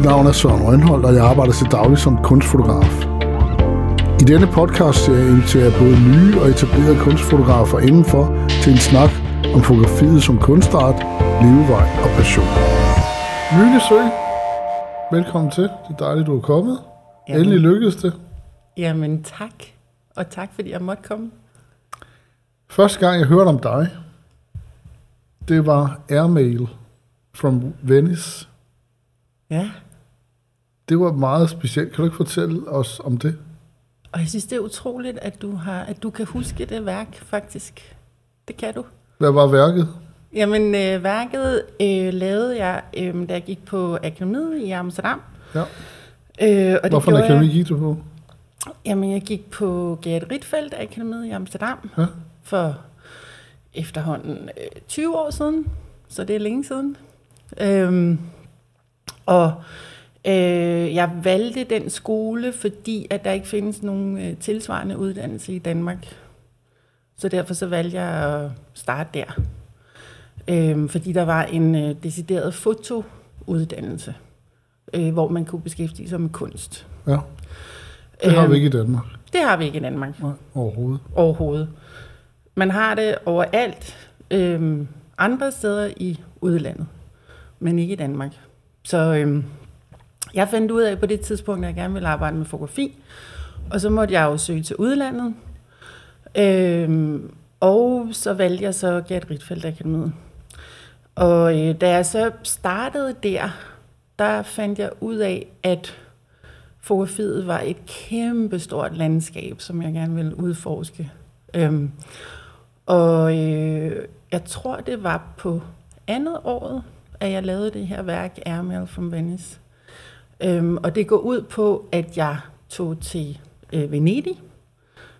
Mit navn er Søren Rønholdt, og jeg arbejder til daglig som kunstfotograf. I denne podcast ser jeg inviterer både nye og etablerede kunstfotografer indenfor til en snak om fotografiet som kunstart, levevej og passion. Lykke Sø, velkommen til. Det er dejligt, du er kommet. Jamen. Endelig lykkedes det. Jamen tak, og tak fordi jeg måtte komme. Første gang, jeg hørte om dig, det var Airmail from Venice. Ja, Det var meget specielt. Kan du ikke fortælle os om det? og jeg synes, det er utroligt, at du, har, at du kan huske det værk, faktisk. Det kan du. Hvad var værket? Jamen, øh, værket øh, lavede jeg, øh, da jeg gik på akademiet i Amsterdam. Ja. Øh, og det Hvorfor gjorde akademi jeg, gik du på? Jamen, jeg gik på Gerrit Rietveld Akademiet i Amsterdam Ja. for efterhånden øh, 20 år siden, så det er længe siden. Øhm, og øh, jeg valgte den skole, fordi at der ikke findes nogen øh, tilsvarende uddannelse i Danmark. Så derfor så valgte jeg at starte der. Øhm, fordi der var en øh, decideret fotouddannelse, øh, hvor man kunne beskæftige sig med kunst. Ja. Det har vi Øhm, ikke i Danmark Det har vi ikke i Danmark Nej, overhovedet. overhovedet. Man har det overalt, øhm, andre steder i udlandet, men ikke i Danmark. Så øhm, jeg fandt ud af på det tidspunkt, at jeg gerne ville arbejde med fotografi, og så måtte jeg jo søge til udlandet. Øhm, og så valgte jeg så Gert Rietveld Akademiet. Og øh, da jeg så startede der, der fandt jeg ud af, at fotografiet var et kæmpe stort landskab, som jeg gerne ville udforske. Øhm, og øh, jeg tror, det var på andet året, at jeg lavede det her værk, Airmail from Venice. Øhm, og det går ud på, at jeg tog til øh, Venedig.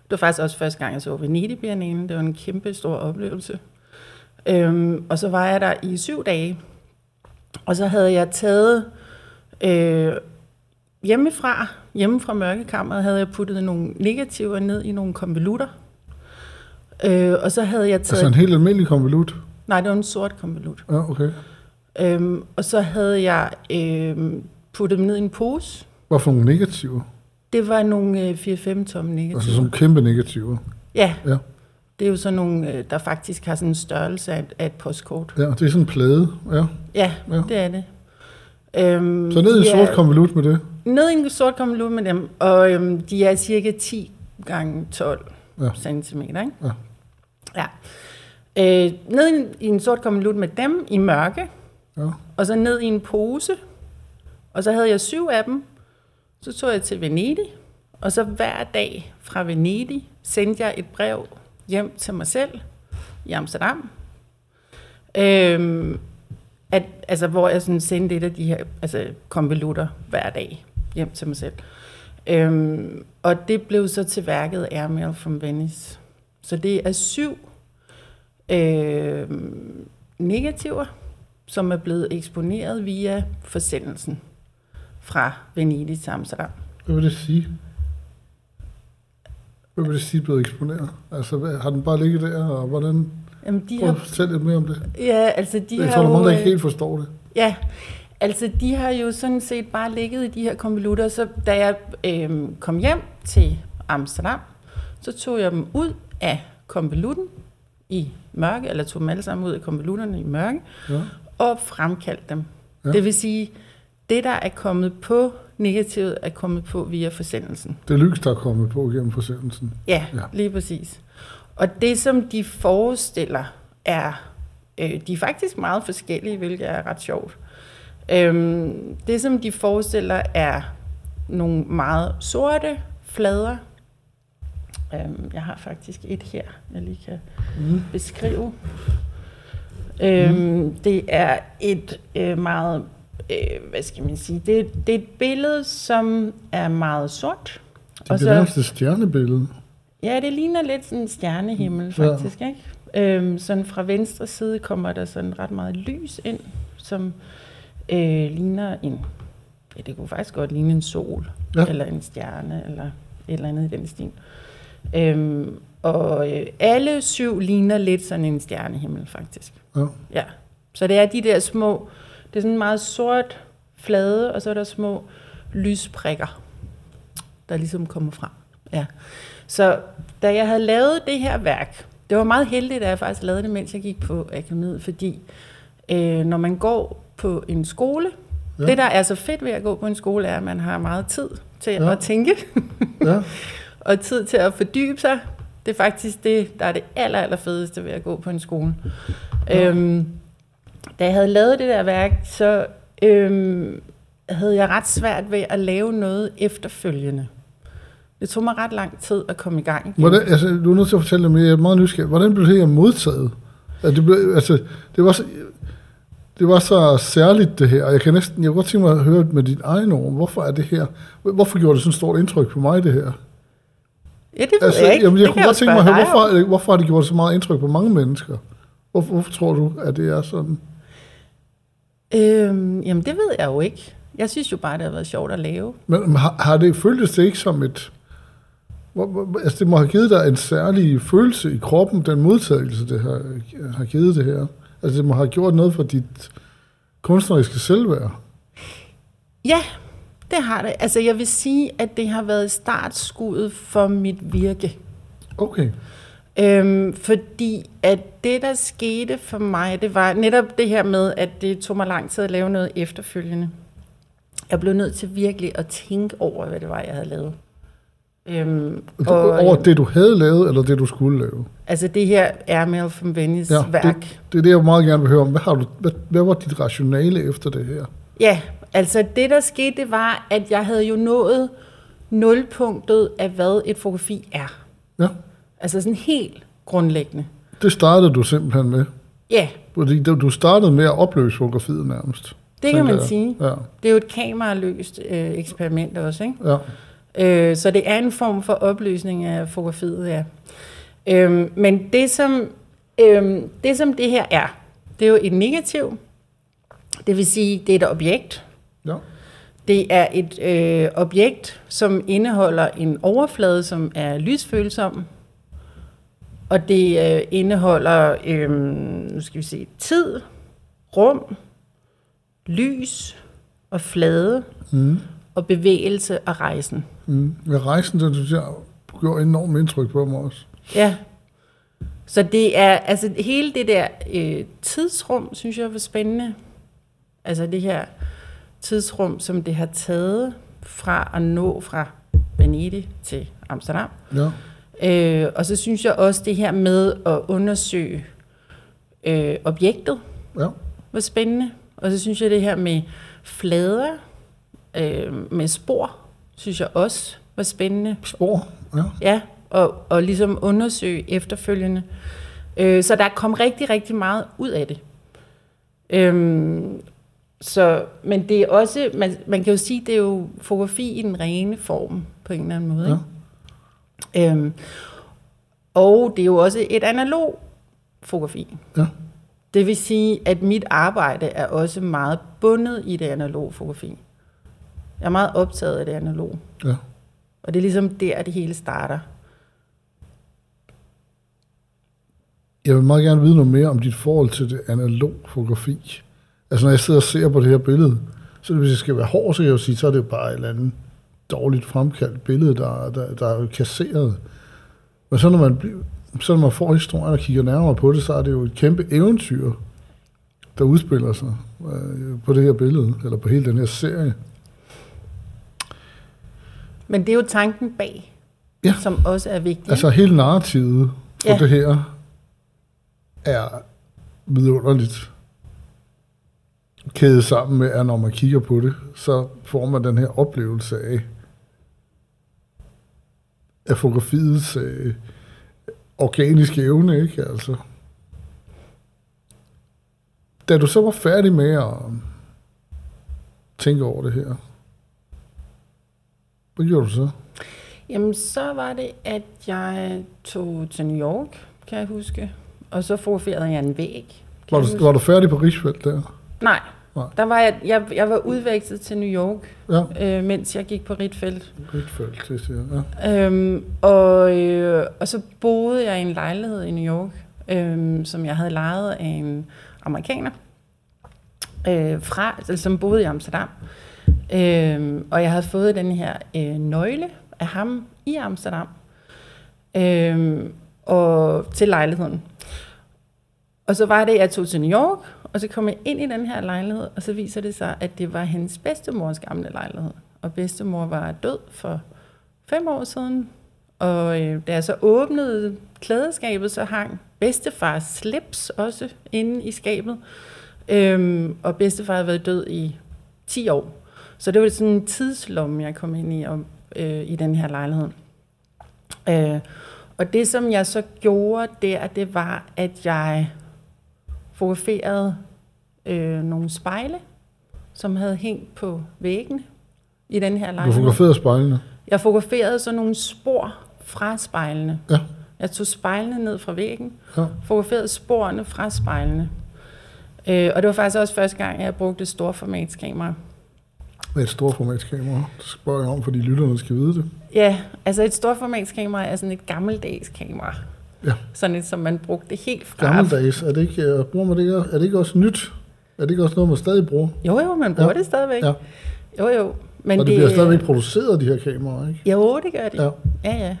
Det var faktisk også første gang, jeg så Venedig Biennale. Det var en kæmpe stor oplevelse. Øhm, og så var jeg der i syv dage. Og så havde jeg taget øh, hjemmefra, hjemme fra mørkekammeret, havde jeg puttet nogle negativer ned i nogle konvolutter. Øh, og så havde jeg taget... Altså en helt almindelig konvolut? Nej, det var en sort konvolut. Ja, okay. Øhm, og så havde jeg øhm, puttet dem ned i en pose. Hvad for nogle negativer? Det var nogle øh, 4-5 tomme negativer. Altså som kæmpe negativer. Ja, Ja. det er jo sådan nogle, øh, der faktisk har sådan en størrelse af, et- af et postkort. ja, det er sådan en plade. Ja. Ja, Ja. det er det. Øhm, Så ned i en sort konvolut med det. Ned i en sort konvolut med dem, og øhm, de er cirka 10 gange 12 Ja. ja. cm, ikke? Ja. Ja. Øh, ned i en, i en sort konvolut med dem i mørke, Ja. og så ned i en pose, og så havde jeg syv af dem. Så tog jeg til Venedig, og så hver dag fra Venedig sendte jeg et brev hjem til mig selv i Amsterdam. Øhm, at, altså, hvor jeg sådan sendte et af de her altså, konvolutter hver dag hjem til mig selv. Øhm, og det blev så til værket Airmail from Venice. Så det er syv øh, negativer, som er blevet eksponeret via forsendelsen fra Venedig til Amsterdam. Hvad vil det sige? Hvad vil det sige blevet eksponeret? Altså, har den bare ligget der, og hvordan... Jamen, de Prøv har, fortælle lidt mere om det. ja, altså, de jeg har tror, der er mange, der ikke øh, helt forstår det. Ja, altså de har jo sådan set bare ligget i de her konvolutter, så da jeg øh, kom hjem til Amsterdam, så tog jeg dem ud af konvolutten i mørke, eller tog dem alle sammen ud af konvolutterne i mørke, Ja. og fremkaldte dem. Ja. Det vil sige, det der er kommet på negativet, er kommet på via forsendelsen. Det lys, der er kommet på gennem forsendelsen. Ja, Ja. lige præcis. Og det, som de forestiller, er, øh, de er faktisk meget forskellige, hvilket er ret sjovt. Øhm, det, som de forestiller, er nogle meget sorte flader. Øhm, jeg har faktisk et her, jeg lige kan Mm. beskrive. Øhm, det er et øh, meget, øh, hvad skal man sige, det, det er et billede, som er meget sort. Det er så- nærmest et stjernebillede. Ja, det ligner lidt sådan en stjernehimmel, Ja. faktisk, ikke? Øhm, sådan fra venstre side kommer der sådan ret meget lys ind, som øh, ligner en, ja, det kunne faktisk godt ligne en sol, Ja. ja. eller en stjerne, eller et eller andet i den stil. Øhm, og øh, alle syv ligner lidt sådan en stjernehimmel, faktisk. Ja. Ja. Så det er de der små, det er sådan meget sort, flade, og så er der små lysprikker, der ligesom kommer frem. Ja. Så da jeg havde lavet det her værk, det var meget heldigt, at jeg faktisk lavede det, mens jeg gik på akademiet, fordi øh, når man går på en skole, ja. det der er så fedt ved at gå på en skole, er, at man har meget tid til ja. at tænke, ja. og tid til at fordybe sig. Det er faktisk det, der er det aller, aller fedeste ved at gå på en skole. Ja. Øhm, da jeg havde lavet det der værk, så øhm, havde jeg ret svært ved at lave noget efterfølgende. Det tog mig ret lang tid at komme i gang igen. Hvordan, altså, du er nødt til at fortælle mig, jeg er meget nysgerrig. Hvordan blev det her modtaget? Altså, det, blev, altså, det, var så, det var så særligt det her, og jeg kan næsten, jeg kunne godt tænke mig at høre med din egen ord, hvorfor er det her, hvorfor gjorde det sådan et stort indtryk på mig, det her? Ja, det ved altså, jeg ikke. Jamen, jeg det kunne godt tænke mig at høre, hvorfor, hvorfor har det gjort så meget indtryk på mange mennesker? Hvorfor, hvorfor tror du, at det er sådan? Øhm, jamen, det ved jeg jo ikke. Jeg synes jo bare, det har været sjovt at lave. Men har, har det føltes det ikke som et... Hvor, hvor, altså, det må have givet dig en særlig følelse i kroppen, den modtagelse, det har, har givet det her. Altså, det må have gjort noget for dit kunstneriske selvværd. Ja, det har det. Altså, jeg vil sige, at det har været startskuddet for mit virke. Okay. Øhm, fordi at det, der skete for mig, det var netop det her med, at det tog mig lang tid at lave noget efterfølgende. Jeg blev nødt til virkelig at tænke over, hvad det var, jeg havde lavet. Øhm, og, over det, du havde lavet, eller det, du skulle lave? Altså det her Ermel from Venice ja, værk. Det, det er det, jeg meget gerne vil høre om. Hvad, har du, hvad, hvad var dit rationale efter det her? Ja, altså det, der skete, det var, at jeg havde jo nået nulpunktet af, hvad et fotografi er. Ja. Altså sådan helt grundlæggende. Det startede du simpelthen med? Ja. Fordi du startede med at opløse fotografiet nærmest. Det kan man jeg. sige. Ja. Det er jo et kameraløst øh, eksperiment også, ikke? Ja. Øh, så det er en form for opløsning af fotografiet, ja. Øh, men det som, øh, det som det her er, det er jo et negativ. Det vil sige, det er et objekt. Ja. Det er et øh, objekt, som indeholder en overflade, som er lysfølsom. Og det øh, indeholder, øh, nu skal vi se, tid, rum, lys og flade mm. og bevægelse og rejsen. Mm. Ja, rejsen, det synes jeg, gjorde enormt indtryk på mig også. Ja. Så det er, altså hele det der øh, tidsrum, synes jeg var spændende. Altså det her tidsrum, som det har taget fra at nå fra Venedig til Amsterdam. Ja. Øh, og så synes jeg også det her med at undersøge øh, objektet ja. var spændende. Og så synes jeg det her med flader, øh, med spor, synes jeg også var spændende. Spor, ja. Ja, og, og ligesom undersøge efterfølgende. Øh, så der kom rigtig, rigtig meget ud af det. Øh, så, men det er også, man, man kan jo sige, det er jo fotografi i den rene form, på en eller anden måde. Ikke? Øhm, og det er jo også et analog fotografi. Ja. Det vil sige, at mit arbejde er også meget bundet i det analoge fotografi. Jeg er meget optaget af det analog. Ja. Og det er ligesom der, det hele starter. Jeg vil meget gerne vide noget mere om dit forhold til det analog fotografi. Altså når jeg sidder og ser på det her billede, så hvis jeg skal være hård, så kan jeg jo sige, så er det jo bare et eller andet dårligt fremkaldt billede, der, der, der er kasseret. Men så når man så når man får historien og kigger nærmere på det, så er det jo et kæmpe eventyr, der udspiller sig øh, på det her billede, eller på hele den her serie. Men det er jo tanken bag, ja. som også er vigtig. Altså hele narrativet for ja. det her er vidunderligt kædet sammen med, at når man kigger på det, så får man den her oplevelse af, af fotografiets øh, organiske evne, ikke? Altså. Da du så var færdig med at tænke over det her, hvad gjorde du så? Jamen, så var det, at jeg tog til New York, kan jeg huske. Og så fotograferede jeg en væg. Var du, var du færdig på Rigsfeldt der? Nej. Nej. Der var jeg, jeg, jeg var udvekslet til New York, ja. øh, mens jeg gik på Ritfeldt. Ritfeldt, det siger ja. Øhm, og, øh, og så boede jeg i en lejlighed i New York, øh, som jeg havde lejet af en amerikaner. øh, fra, altså, som boede i Amsterdam. Øh, og jeg havde fået den her øh, nøgle af ham i Amsterdam øh, og til lejligheden. Og så var det, at jeg tog til New York, og så kom jeg ind i den her lejlighed, og så viser det sig, at det var hendes bedstemors gamle lejlighed. Og bedstemor var død for fem år siden, og øh, da jeg så åbnede klædeskabet, så hang bedstefars slips også inde i skabet. Øhm, og bedstefar havde været død i 10 år. Så det var sådan en tidslomme, jeg kom ind i og, øh, i den her lejlighed. Øh, og det, som jeg så gjorde der, det var, at jeg fotograferede øh, nogle spejle, som havde hængt på væggen i den her Du lejlighed. fotograferede spejlene. Jeg fotograferede så nogle spor fra spejlene. Ja. Jeg tog spejlene ned fra væggen, Ja. fotograferede sporene fra spejlene. Øh, og det var faktisk også første gang, jeg brugte et storformatskamera. Med et stort formatskamera. Det spørger jeg om, fordi lytterne skal vide det. Ja, altså et storformatskamera er sådan et gammeldags kamera. Ja. Sådan et, som man brugte helt fra. Gammeldags. Er det ikke, øh, bruger man det er det ikke også nyt? Er det ikke også noget, man stadig bruger? Jo, jo, man bruger Ja. det stadigvæk. Ja. Jo, jo. Men og det, bliver stadigvæk produceret, de her kameraer, ikke? Jo, det gør det. Ja. Ja, ja.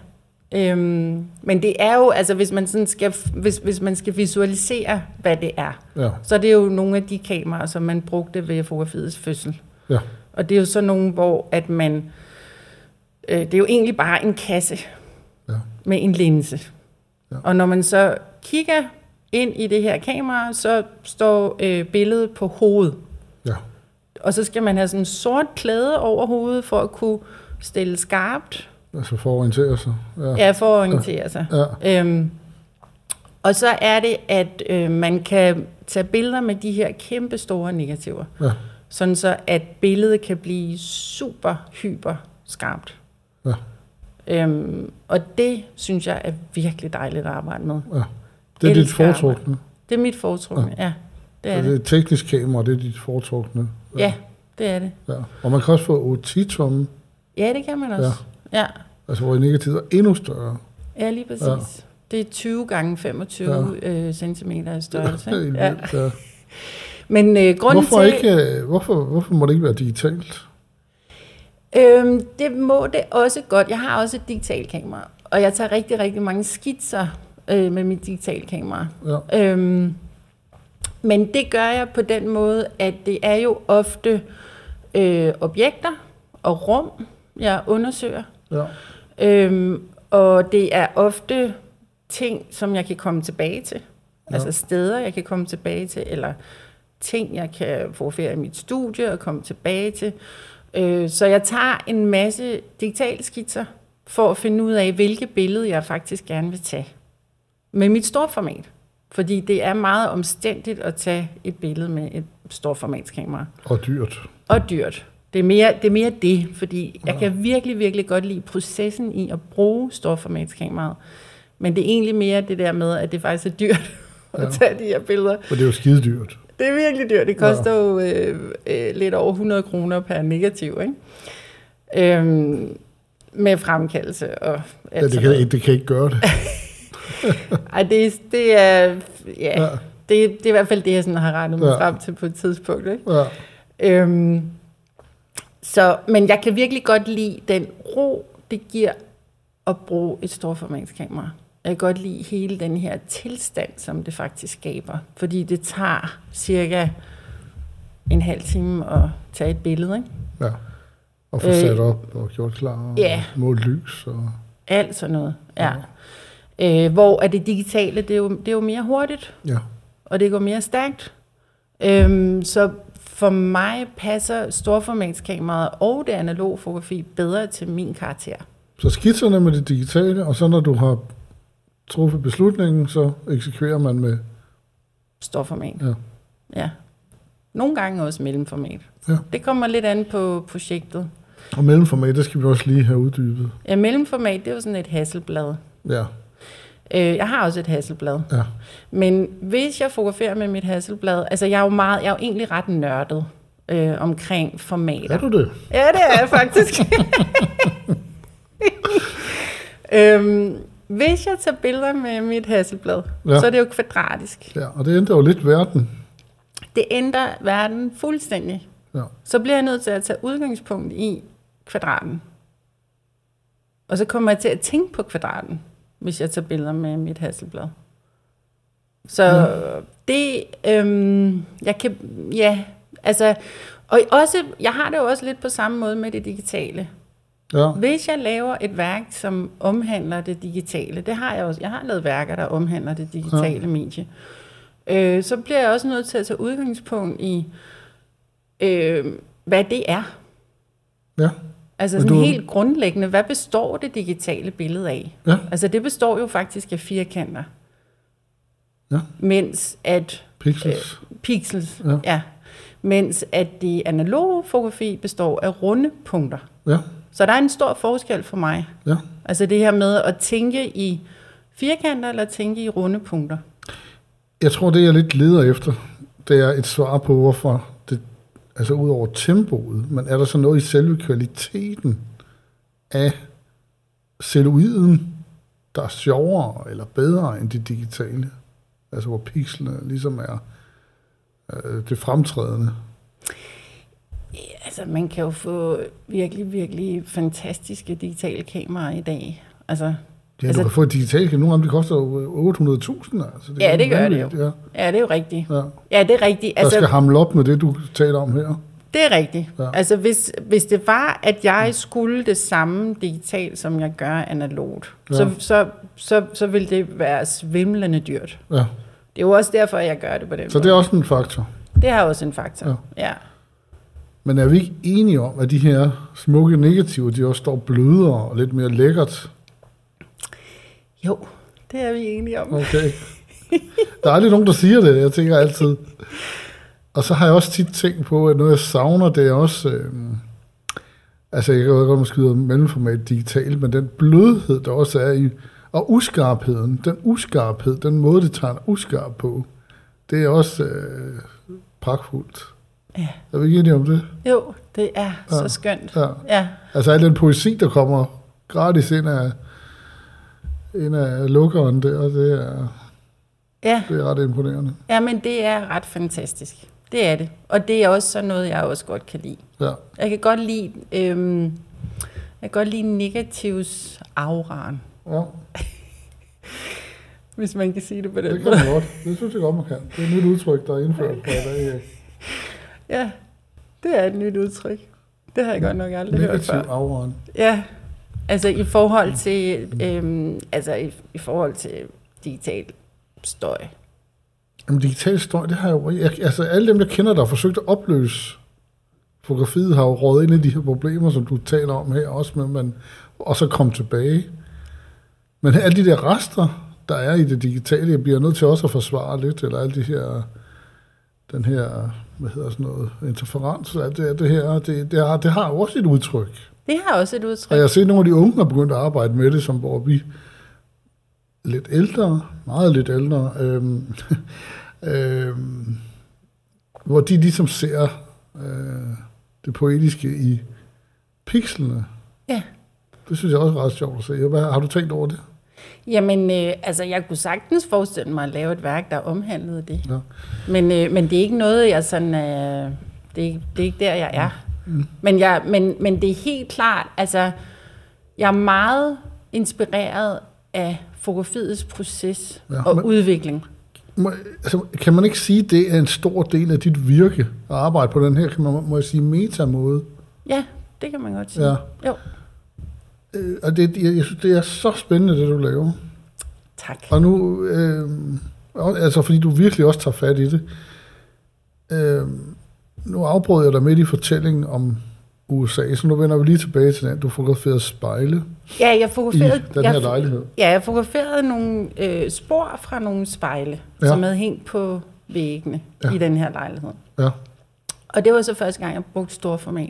Øhm, men det er jo, altså hvis man, sådan skal, hvis, hvis man skal visualisere, hvad det er, Ja. så er det jo nogle af de kameraer, som man brugte ved fotografiets fødsel. Ja. Og det er jo så nogle, hvor at man, øh, det er jo egentlig bare en kasse Ja. med en linse. Ja. Og når man så kigger ind i det her kamera, så står øh, billedet på hovedet. Ja. Og så skal man have sådan en sort klæde over hovedet for at kunne stille skarpt. Altså for at orientere sig. Ja. Ja, for at orientere sig. Ja. Øhm, og så er det, at øh, man kan tage billeder med de her kæmpe store negativer. Ja. Sådan så, at billedet kan blive super, hyper skarpt. Ja. Øhm, og det synes jeg er virkelig dejligt at arbejde med. ja. Det er dit Elsker arbejde. foretrukne. Det er mit foretrukne, ja. Det er Ja, det. det er teknisk kamera, det er dit foretrukne. Ja, det er det. ja. Og man kan også få 8-10-tomme, Ja, det kan man også. Ja, altså hvor negativet er endnu større. ja lige præcis. Ja. Ja. Det er 20 gange 25 ja. øh, i størrelse. Ja. vildt, ja. Men øh, grunden Hvorfor, til... ikke, øh, hvorfor, hvorfor må det ikke være digitalt? Øhm, det må det også godt. Jeg har også et digitalt kamera, og jeg tager rigtig, rigtig mange skitser øh, med mit digitale kamera. Ja. Øhm, men det gør jeg på den måde, at det er jo ofte øh, objekter og rum, jeg undersøger. Ja. Øhm, og det er ofte ting, som jeg kan komme tilbage til. Ja. Altså steder, jeg kan komme tilbage til, eller ting, jeg kan fotografere i mit studie og komme tilbage til. Øh, så jeg tager en masse digitale skitser for at finde ud af, hvilke billede jeg faktisk gerne vil tage. Med mit storformat. Fordi det er meget omstændigt at tage et billede med et storformatskamera. Og dyrt. Og dyrt. Det er mere det, er mere det fordi jeg kan virkelig, virkelig godt lide processen i at bruge storformatskameraet. Men det er egentlig mere det der med, at det faktisk er dyrt at Ja. tage de her billeder. Og det er jo skide dyrt. Det er virkelig dyrt. Det koster jo øh, øh, lidt over 100 kroner per negativ, ikke? Øhm, med fremkaldelse og Ja, alt det, sådan kan, det kan ikke gøre det. Ej, det, er- det er... Ja, Ja. det, det er i hvert fald det, jeg sådan har regnet mig Ja. frem til på et tidspunkt, ikke? Ja. Øhm, så, men jeg kan virkelig godt lide den ro, det giver at bruge et storformatskamera. Jeg kan godt lide hele den her tilstand, som det faktisk skaber. Fordi det tager cirka en halv time at tage et billede. Ikke? ja. Og få Øh, sat op og gjort klar og ja. målt lys. Og, Alt sådan noget. Ja. Øh, hvor er det digitale, det er, jo, det er jo mere hurtigt. ja. og det går mere stærkt. Øhm, så for mig passer storformatskameraet og det analog fotografi bedre til min karakter. Så skitserne med det digitale, og så når du har truffet beslutningen, så eksekverer man med... Storformat. Ja. ja. Nogle gange også mellemformat. Ja. Det kommer lidt an på projektet. Og mellemformat, det skal vi også lige have uddybet. Ja, mellemformat, det er jo sådan et hasselblad. Ja, Øh, jeg har også et hasselblad. ja. Men hvis jeg fotograferer med mit hasselblad, altså jeg er jo, meget, jeg er jo egentlig ret nørdet øh, omkring formater. Er du det? Ja, det er jeg faktisk. øhm, hvis jeg tager billeder med mit hasselblad, Ja. ja. så er det jo kvadratisk. Ja, og det ændrer jo lidt verden. Det ændrer verden fuldstændig. Ja. Så bliver jeg nødt til at tage udgangspunkt i kvadraten. Og så kommer jeg til at tænke på kvadraten, hvis jeg tager billeder med mit hasselblad. Så mm. det, øhm, jeg kan, ja, altså, og også, jeg har det jo også lidt på samme måde med det digitale. Ja. Hvis jeg laver et værk, som omhandler det digitale, det har jeg også, jeg har lavet værker, der omhandler det digitale ja. medie, øh, så bliver jeg også nødt til at tage udgangspunkt i, øh, hvad det er. Ja. Altså sådan du- helt grundlæggende, hvad består det digitale billede af? Ja. Altså det består jo faktisk af firkanter. Ja. Mens at Pixels. pixels, Ja. ja. ja. Mens at det analoge fotografi består af runde punkter. Ja. Så der er en stor forskel for mig. Ja. Altså det her med at tænke i firkanter eller tænke i runde punkter. Jeg tror, det jeg lidt leder efter, det er et svar på, hvorfor det, altså ud over tempoet, men er der så noget i selve kvaliteten af celluloiden, der er sjovere eller bedre end det digitale? Altså hvor pixelene ligesom er øh, det fremtrædende. Altså man kan jo få virkelig, virkelig fantastiske digitale kameraer i dag. Altså, Ja, altså, Altså- du kan få et digitalt, nogle af dem de koster jo 800.000. Altså, Ja, er det gør det jo. Ja. ja, det er jo rigtigt. Ja. Ja, det er rigtigt. Der skal Altså, hamle op med det, du taler om her. det er rigtigt. Ja. Ja. Altså hvis, hvis det var, at jeg skulle det samme digitalt, som jeg gør analogt, Ja. ja. så, så, så, så ville det være svimlende dyrt. Ja. Det er jo også derfor, jeg gør det på den Så måde. det er også en faktor. det har også en faktor. Ja. Ja. Men er vi ikke enige om, at de her smukke negativer, de også står blødere og lidt mere lækkert? Jo, det er vi enige om. Okay. Der er aldrig nogen, der siger det, jeg tænker altid. Og så har jeg også tit tænkt på, at noget jeg savner, det er også... Øh, altså, jeg kan godt måske ud mellemformat digitalt, men den blødhed, der også er i... Og uskarpheden, den uskarphed, den måde, det tager en uskarp på, det er også øh, pragtfuldt. Ja. Er vi ikke enige om det? Jo, det er Ja. så skønt. Ja. Ja. Altså al den poesi, der kommer gratis ind af, ind af lukkeren der, det er, Ja. det er ret imponerende. ja, men det er ret fantastisk. Det er det. Og det er også sådan noget, jeg også godt kan lide. Ja. Jeg kan godt lide, øhm, jeg kan godt lide negativs auraen, ja, hvis man kan sige det på den det kan man godt. Det synes jeg godt, man kan. Det er et nyt udtryk, der er indført fra i dag. Ja, det er et nyt udtryk. Det har jeg godt nok aldrig hørt Negativ før. afren. Ja, altså i forhold til, øhm, altså i, i forhold til digital støj. Jamen digital støj, det har jeg jo... Jeg, altså alle dem, jeg kender, der har forsøgt at opløse fotografiet, har jo rådet ind i de her problemer, som du taler om her også, med, man, og så komme tilbage. Men alle de der rester, der er i det digitale, jeg bliver nødt til også at forsvare lidt, eller alle de her, den her, hvad hedder sådan noget, interferens, alt det, det her, det, det, har, det har også et udtryk. Det har også et Og udtryk. jeg har set nogle af de unge, der er begyndt at arbejde med det, som hvor vi lidt ældre, meget lidt ældre, øhm, øhm, hvor de ligesom ser øh, det poetiske i pixlene. Ja. Det synes jeg også er ret sjovt at se. Hvad, har du tænkt over det? Jamen, øh, altså jeg kunne sagtens forestille mig at lave et værk, der omhandlede det. Ja. Men, øh, men det er ikke noget, jeg sådan... Øh, det, er, ikke- det er ikke der, jeg er. Mm. Men, jeg, men, men det er helt klart, altså... Jeg er meget inspireret af fotografiets proces ja, og men- udvikling. Må, altså, kan man ikke sige, at det er en stor del af dit virke at arbejde på den her, kan man, må jeg sige, metamåde? Ja, det kan man godt sige. Ja. Jo, Øh, og det, jeg, jeg synes, det er så spændende, det du laver. tak. Og nu, øh, altså fordi du virkelig også tager fat i det. Øh, nu afbrød jeg dig midt i fortællingen om USA, så nu vender vi lige tilbage til den. Du fotograferede spejle Ja, jeg i fotograferede... den jeg, her lejlighed. Ja, jeg fotograferede nogle øh, spor fra nogle spejle, Ja. som havde hængt på væggene Ja. i den her lejlighed. Ja, Og det var så første gang, jeg brugte stor format.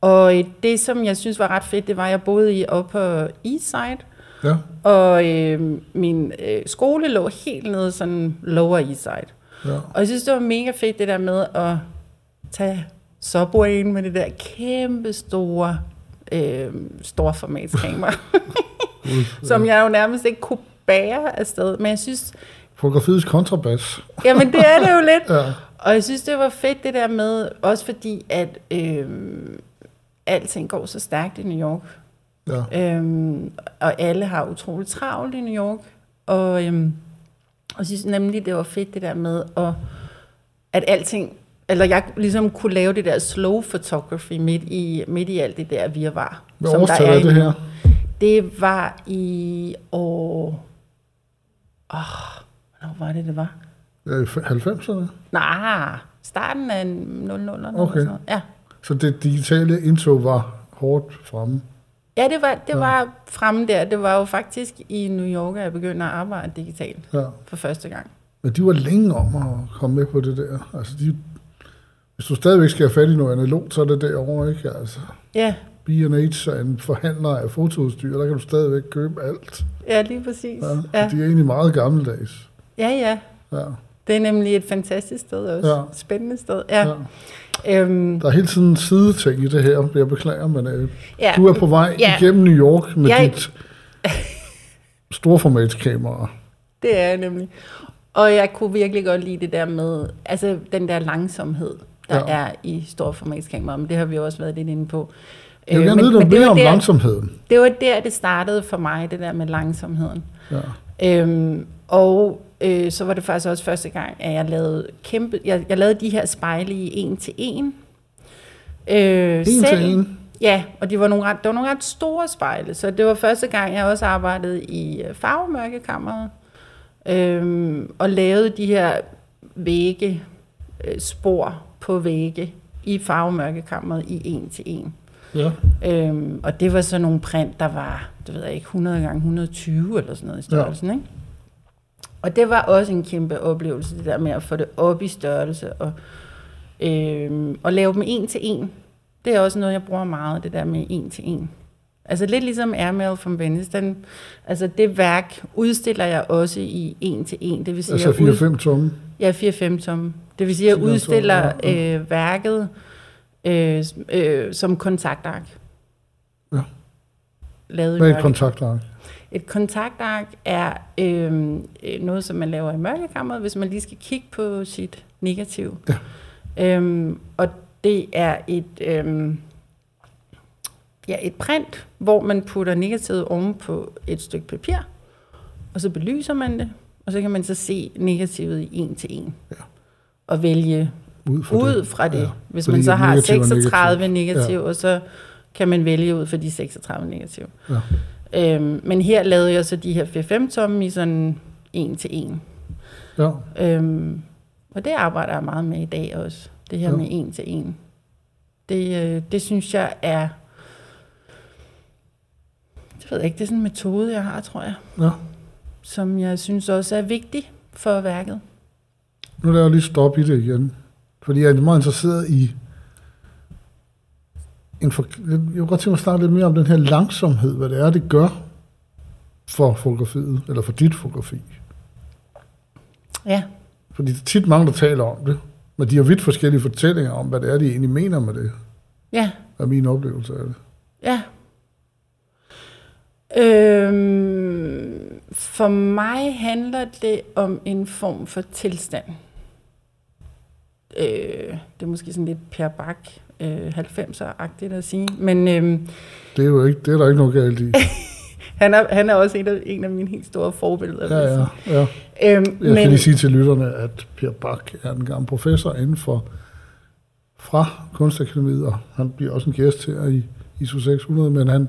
Og det, som jeg synes var ret fedt, det var, at jeg boede i oppe på East Side, ja, og øh, min øh, skole lå helt nede sådan Lower East Side. ja. Og jeg synes, det var mega fedt, det der med at tage Subwayen med det der kæmpe store, øh, storformatskamera, som jeg jo nærmest ikke kunne bære afsted. Men jeg synes, Fotografiets kontrabas. jamen det er det jo lidt. Ja, Og jeg synes, det var fedt det der med, også fordi, at øh, alting går så stærkt i New York. Ja. Øhm, og alle har utroligt travlt i New York. Og, øhm, og jeg synes nemlig, det var fedt det der med, at, at alting, eller jeg ligesom kunne lave det der slow photography midt i, midt i alt det der virvar. Hvad årstal er i det her? Det var i år... Åh, hvornår var det, det var? Ja, i 90'erne? Nej, starten af 00'erne. Okay. Sådan noget. Ja. Så det digitale indtog var hårdt fremme. Ja, det var, det Ja. var fremme der. Det var jo faktisk i New York, at jeg begyndte at arbejde digitalt Ja. for første gang. Men de var længe om at komme med på det der. Altså, de, hvis du stadigvæk skal have fat i noget analogt, så er det derovre, ikke? Altså, Ja, B&H er en forhandler af fotoudstyr, der kan du stadigvæk købe alt. ja lige præcis. Ja. Ja. De er egentlig meget gammeldags. ja. ja. Ja. Det er nemlig et fantastisk sted også. Ja. Spændende sted. Ja. Ja. Øhm, Der er hele tiden sideting i det her, jeg beklager, men øh, ja. du er på vej Ja. igennem New York med Jeg- dit storformatskamera. Det er jeg nemlig. Og jeg kunne virkelig godt lide det der med, altså den der langsomhed, der Ja. er i storformatskamera, men det har vi jo også været lidt inde på. Jeg vil Øh, gerne vide noget mere om der- langsomheden. Det var der, det startede for mig, det der med langsomheden. Ja. Øhm, og øh, så var det faktisk også første gang, at jeg lavede kæmpe, jeg, jeg lavede de her spejle i en til en. Øh, En til en. Ja, og de var nogle ret, det var nogle ret store spejle, så det var første gang, jeg også arbejdede i øh, farvemørkekammeret, øhm, og lavede de her vægge, øh, spor på vægge i farvemørkekammeret i en til en. Ja. Øhm, og det var så nogle print, der var, det ved jeg ikke, 100 gange 120 eller sådan noget i størrelsen, ja. ikke? Og det var også en kæmpe oplevelse, det der med at få det op i størrelse og, øhm, og lave dem en til en. Det er også noget, jeg bruger meget, det der med en til en. Altså lidt ligesom Airmail from Venice, den, altså det værk udstiller jeg også i en til en. Det vil sige, Altså jeg ud- 4-5 tomme. Ja, 4-5 tom. Det vil sige, at jeg udstiller ja. øh, værket øh, øh, som kontaktark. Ja. Lavet Hvad er et kontaktark? Et kontaktark er øh, øh, noget, som man laver i mørkekammeret, hvis man lige skal kigge på sit negativ. Ja. Øhm, og det er et, øhm, ja, et print, hvor man putter negativet oven på et stykke papir, og så belyser man det, og så kan man så se negativet i en til en. Ja. Og vælge Ud fra ud det. fra det. Ja. Hvis Fordi man så har negativ er 36 negativ. negativ, og så kan man vælge ud for de 36 negativ. Ja. Øhm, men her lavede jeg så de her 4-5 tomme i sådan en til en. Ja. Øhm, og det arbejder jeg meget med i dag også. Det her Ja. med en til en. Det, øh, det synes jeg er... Det ved jeg ikke, det er sådan en metode, jeg har, tror jeg. ja. Som jeg synes også er vigtig for værket. Nu lader jeg lige stoppe i det igen. Fordi jeg er meget interesseret i... En for, jeg kunne godt tænke mig at snakke lidt mere om den her langsomhed, hvad det er, det gør for fotografiet, eller for dit fotografi. Ja, Fordi der er tit mange, der taler om det, men de har vidt forskellige fortællinger om, hvad det er, de egentlig mener med det, ja, er min oplevelse af det. ja. Øhm, for mig handler det om en form for tilstand. Øh, det er måske sådan lidt Per Bak, øh, 90'er-agtigt at sige, men... Øh, Det er jo ikke, det er der ikke noget galt i. Han er, han er også en af, en af mine helt store forbilleder. Ja, ja, ja. Øhm, Jeg skal lige sige til lytterne, at Per Bak er en gammel professor inden for fra Kunstakademiet, og han bliver også en gæst her i ISO 600, men han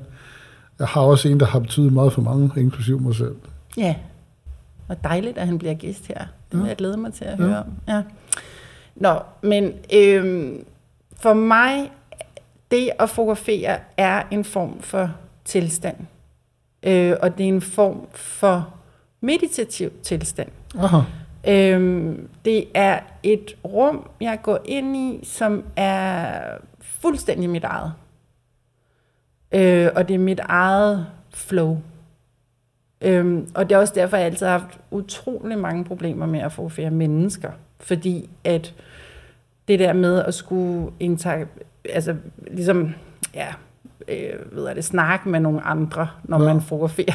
har også en, der har betydet meget for mange, inklusiv mig selv. Ja, og dejligt, at han bliver gæst her. Det vil Ja. jeg glæde mig til at Ja. høre om. Ja. Nå, men øhm, for mig, det at fotografere er en form for tilstand. Øh, og det er en form for meditativ tilstand. Aha, Øhm, det er et rum, jeg går ind i, som er fuldstændig mit eget. Øh, og det er mit eget flow. Øhm, og det er også derfor, jeg altid har haft utrolig mange problemer med at få flere mennesker. Fordi at det der med at skulle indtage, altså ligesom, ja, øh, ved jeg det, snakke med nogle andre, når Ja. man fotograferer.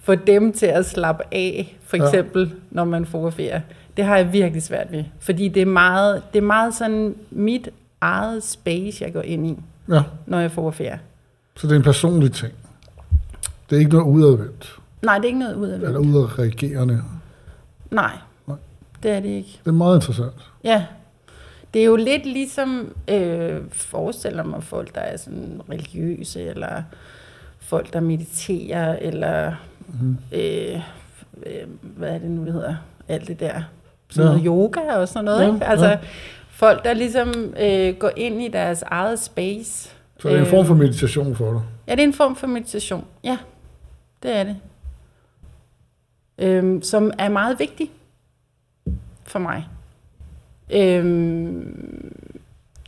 Få dem til at slappe af, for eksempel, ja. når man fotograferer. Det har jeg virkelig svært ved. Fordi det er meget, det er meget sådan mit eget space, jeg går ind i, Ja, når jeg fotograferer. så det er en personlig ting. Det er ikke noget udadvendt, Nej, det er ikke noget ud af eller udadreagerende. Nej, Nej. det er det ikke. Det er meget interessant. Ja. Det er jo lidt ligesom, øh, forestiller mig folk, der er sådan religiøse, eller folk, der mediterer, eller Mhm. øh, øh, hvad er det nu, det hedder? Alt det der. Ja. Sådan noget yoga og sådan noget, Ja, ikke? Altså, ja. folk, der ligesom øh, går ind i deres eget space. Så det er en form for Øh, meditation for dig. Ja, det er en form for meditation. Ja, det er det. Øhm, som er meget vigtig for mig. Øhm,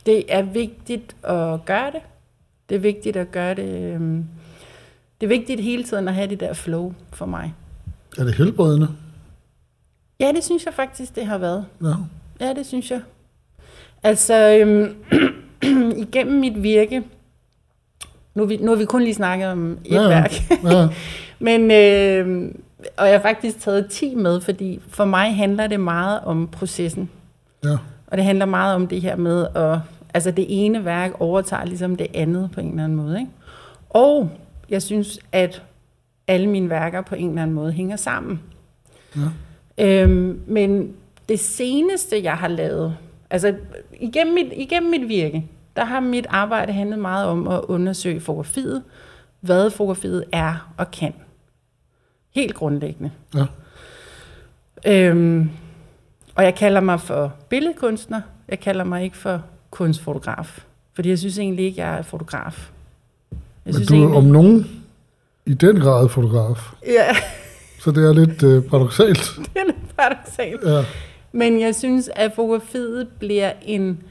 det er vigtigt at gøre det. Det er vigtigt at gøre det. Øhm, det er vigtigt hele tiden at have det der flow for mig. Er det helbredende? Ja, det synes jeg faktisk, det har været. Ja. Ja, det synes jeg. Altså, øhm, igennem mit virke, nu har, vi, nu har vi kun lige snakket om et ja. værk, ja. men, øh, og jeg har faktisk taget 10 med, fordi for mig handler det meget om processen. Ja. Og det handler meget om det her med, at altså det ene værk overtager ligesom det andet på en eller anden måde. Ikke? Og jeg synes, at alle mine værker på en eller anden måde hænger sammen. Ja. Øhm, men det seneste, jeg har lavet, altså igennem mit, igennem mit virke, der har mit arbejde handlet meget om at undersøge fotografiet, hvad fotografiet er og kan. Helt grundlæggende. Ja. Øhm, og jeg kalder mig for billedkunstner. Jeg kalder mig ikke for kunstfotograf. Fordi jeg synes egentlig ikke, jeg er fotograf. Jeg Men synes du er egentlig, om nogen i den grad fotograf. Ja, Så det er lidt øh, paradoxalt. det er lidt paradoxalt. Ja. Men jeg synes, at fotografiet bliver en...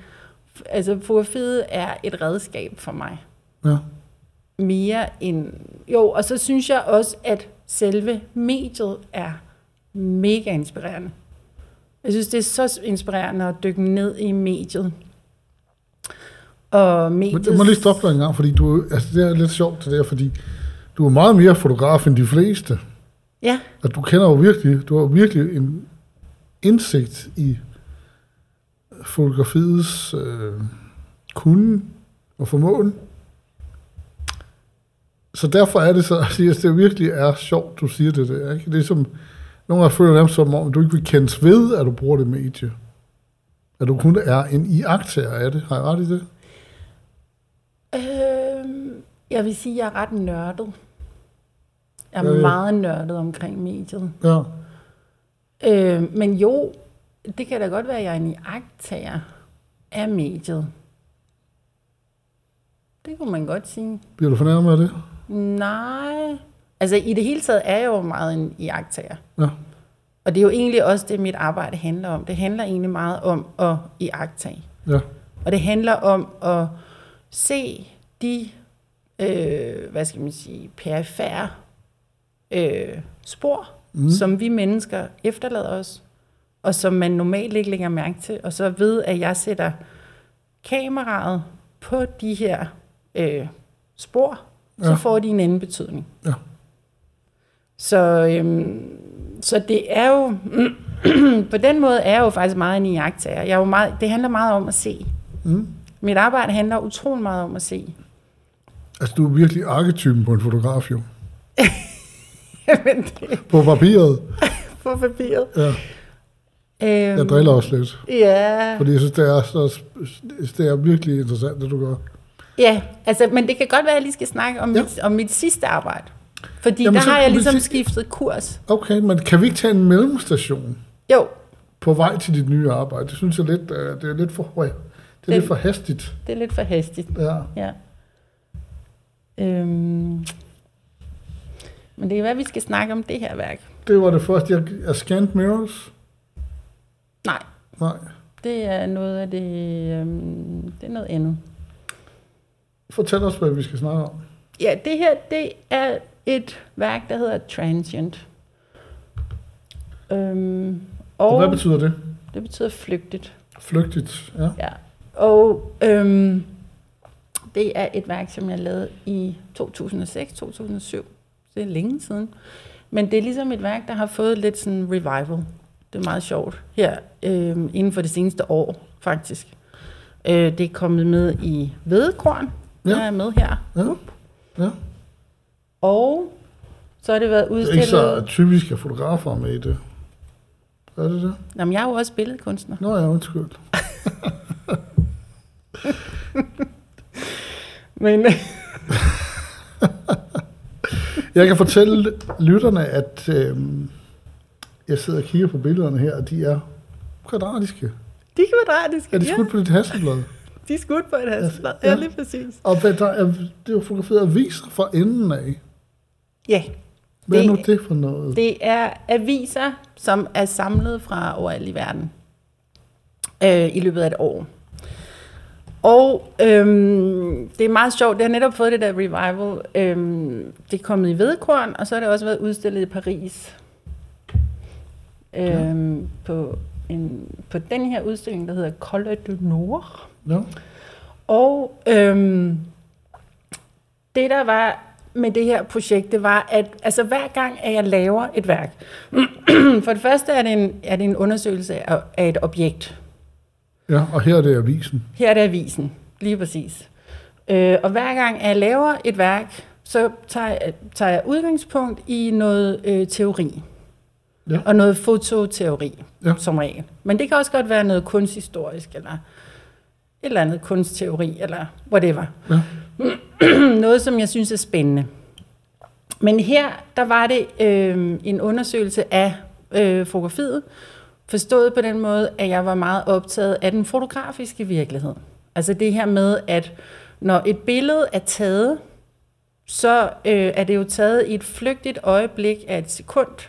Altså, fotografiet er et redskab for mig. ja. Mere end... Jo, og så synes jeg også, at selve mediet er mega inspirerende. Jeg synes, det er så inspirerende at dykke ned i mediet. Og Men mediet... jeg må lige stoppe dig en gang, fordi du, altså det er lidt sjovt det der, fordi du er meget mere fotograf end de fleste. Ja, At du kender jo virkelig, du har virkelig en indsigt i fotografiets øh, kunden og formåen. Så derfor er det så, at det virkelig er sjovt, du siger det der. Ikke? Det er som, nogle gange føler dem som om, du ikke vil kendes ved, at du bruger det medie. At du kun er en iagtager af det. Har jeg ret i det? øh, jeg vil sige, at jeg er ret nørdet. Jeg er ja. meget nørdet omkring mediet. Ja. Øh, men jo, det kan da godt være, at jeg er en iagttager af mediet. Det kunne man godt sige. Bliver du fornærmet af det? Nej. Altså i det hele taget er jeg jo meget en iagttager. Ja. Og det er jo egentlig også det, mit arbejde handler om. Det handler egentlig meget om at iagttage. Ja. Og det handler om at se de, øh, hvad skal man sige, perifære øh, spor, mm. som vi mennesker efterlader os, og som man normalt ikke lægger mærke til. Og så ved, at jeg sætter kameraet på de her øh, spor, så Ja. får de en anden betydning. Ja. Så, øhm, så det er jo, på den måde er jeg jo faktisk meget en iagttager. Jeg er jo meget, det handler meget om at se. Mm. Mit arbejde handler utrolig meget om at se. Altså, du er virkelig arketypen på en fotograf, jo. Men det På papiret. på papiret. Ja. Øhm, Jeg driller også lidt. Ja, Fordi jeg synes, det er, så, det er virkelig interessant, det du gør. ja, altså, men det kan godt være, at jeg lige skal snakke om, ja. mit, om mit sidste arbejde. Fordi Jamen, der så har jeg ligesom sige- skiftet kurs. Okay, men kan vi ikke tage en mellemstation Jo, på vej til dit nye arbejde? Det synes jeg lidt, øh, det er lidt for højt. Det er Det- lidt for hastigt. det er lidt for hastigt. Ja. Ja. Øhm, men det være, at vi skal snakke om det her værk. Det var det første, jeg, jeg scanned mirrors. Nej, Nej. det er noget af det, øhm, det er noget andet. Fortæl os, hvad vi skal snakke om. Ja, det her, det er et værk, der hedder Transient. Øhm, og Og hvad betyder det? det betyder flygtigt. Flygtigt, ja. Ja. Og øhm, det er et værk, som jeg lavede i 2006-2007. Det er længe siden. Men det er ligesom et værk, der har fået lidt sådan revival. Det er meget sjovt. Her øh, inden for det seneste år, faktisk. Øh, det er kommet med i Vedekorn. Ja. Ja. Jeg er med her. Ja. Ja. Og så har det været Det er ikke udstillet... så typisk, at fotografer er med i det. Er det det? Jamen, jeg er jo også billedkunstner. Nå ja, undskyld. Men Jeg kan fortælle lytterne, at øh, jeg sidder og kigger på billederne her, og de er kvadratiske. de kvadratiske, Er de ja, skudt på dit hasselblad? de er skudt på et hasselblad. Ja. Ja, lige præcis. Og der er, det er jo fotograferet aviser fra enden af. Ja, Hvad er Det- nu det for noget? Det er aviser, som er samlet fra overalt i verden øh, i løbet af et år. Og øhm, det er meget sjovt, det har netop fået det der revival. Øhm, det er kommet i Vedkorn, og så har det også været udstillet i Paris. Øhm, på, en, på den her udstilling, der hedder Colle du Nord. Ja. Og øhm, det der var med det her projekt, det var, at altså, hver gang, at jeg laver et værk, for det første er det en, er det en undersøgelse af, af et objekt. ja, og her er det avisen. Her er det avisen, lige præcis. Øh, og hver gang, at jeg laver et værk, så tager jeg, tager jeg udgangspunkt i noget øh, teori. Ja. Og noget fototeori, Ja. som regel. Men det kan også godt være noget kunsthistorisk, eller et eller andet kunstteori, eller whatever. Ja. noget, som jeg synes er spændende. Men her, der var det øh, en undersøgelse af øh, fotografiet, forstået på den måde, at jeg var meget optaget af den fotografiske virkelighed. Altså det her med, at når et billede er taget, så øh, er det jo taget i et flygtigt øjeblik af et sekund.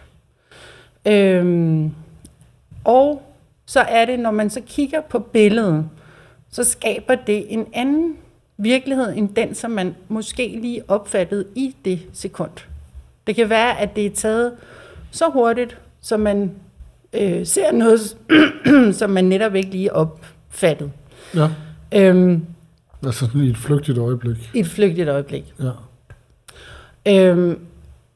Øhm, og så er det, når man så kigger på billedet, så skaber det en anden virkelighed end den, som man måske lige opfattede i det sekund. Det kan være, at det er taget så hurtigt, så man øh, ser noget, som man netop ikke lige opfattede. Ja. Øhm, Altså sådan i et flygtigt øjeblik. I et flygtigt øjeblik. Ja. Øhm,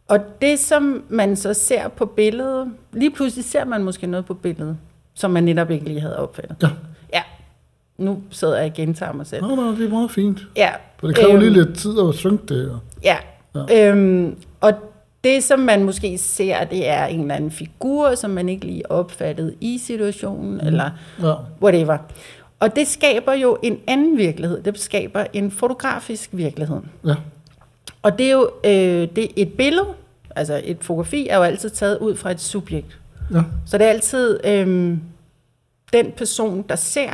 og det, som man så ser på billedet, lige pludselig ser man måske noget på billedet, som man netop ikke lige havde opfattet. Ja. Nu sidder jeg og gentager mig selv. Nå, nå, det er meget fint. Ja, For det kræver Øhm. lige lidt tid at synke det her. ja. Ja. Øhm, og det, som man måske ser, det er en eller anden figur, som man ikke lige opfattede i situationen, mm. eller Ja. whatever. Og det skaber jo en anden virkelighed. Det skaber en fotografisk virkelighed. Ja. Og det er jo øh, det er et billede, altså et fotografi, er jo altid taget ud fra et subjekt. Ja. Så det er altid øh, den person, der ser,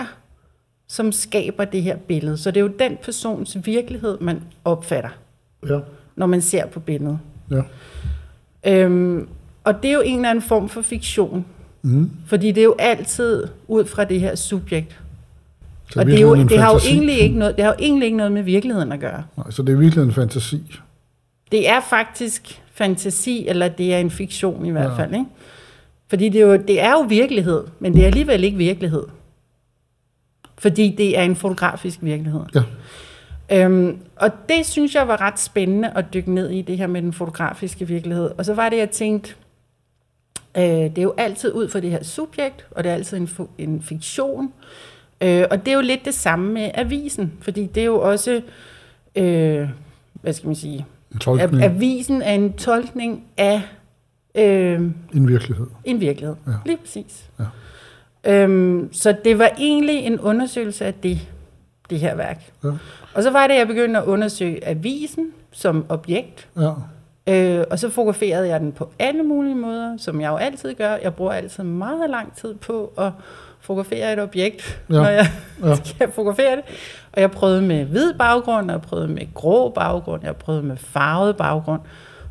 som skaber det her billede. Så det er jo den persons virkelighed, man opfatter, Ja. når man ser på billedet. Ja. Øhm, og det er jo en eller anden form for fiktion, Mm. fordi det er jo altid ud fra det her subjekt. Så og det, er jo, det har jo egentlig ikke noget, det har jo egentlig ikke noget med virkeligheden at gøre. Nej, så det er virkelig en fantasi. Det er faktisk fantasi, eller det er en fiktion i hvert Ja. fald. Ikke? Fordi det er, jo, det er jo virkelighed, men det er alligevel ikke virkelighed. Fordi det er en fotografisk virkelighed. Ja. Øhm, og det synes jeg var ret spændende at dykke ned i, det her med den fotografiske virkelighed. Og så var det, jeg tænkte, øh, det er jo altid ud fra det her subjekt, og det er altid en, en fiktion. Øh, og det er jo lidt det samme med avisen, fordi det er jo også, øh, hvad skal man sige, En tolkning. Av- avisen er en tolkning af øh, En virkelighed. en virkelighed. Ja. Lige præcis. Ja. Øhm, så det var egentlig en undersøgelse af det, det her værk. Ja. Og så var det, jeg begyndte at undersøge avisen som objekt. Ja. Øh, og så fotograferede jeg den på alle mulige måder, som jeg jo altid gør. Jeg bruger altid meget lang tid på at fotografere et objekt, Ja. når jeg Ja. skal fotografere det. Og jeg prøvede med hvid baggrund, og jeg prøvede med grå baggrund, jeg prøvede med farvet baggrund.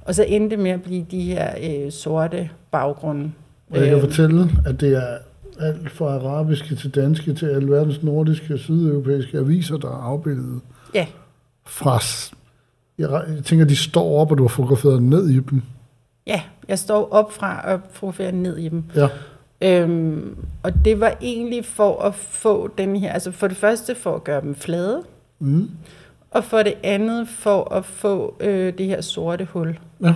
Og så endte det med at blive de her øh, sorte baggrunde. Og jeg kan Øh, fortælle, at det er alt fra arabiske til danske til alverdens nordiske og sydeuropæiske aviser, der er afbildet Ja, fra... jeg tænker, de står op, og du har fotograferet ned i dem. ja, jeg står op fra og fotograferer ned i dem. Ja. Øhm, og det var egentlig for at få den her, altså for det første for at gøre dem flade, Mm. og for det andet for at få øh, det her sorte hul. Ja.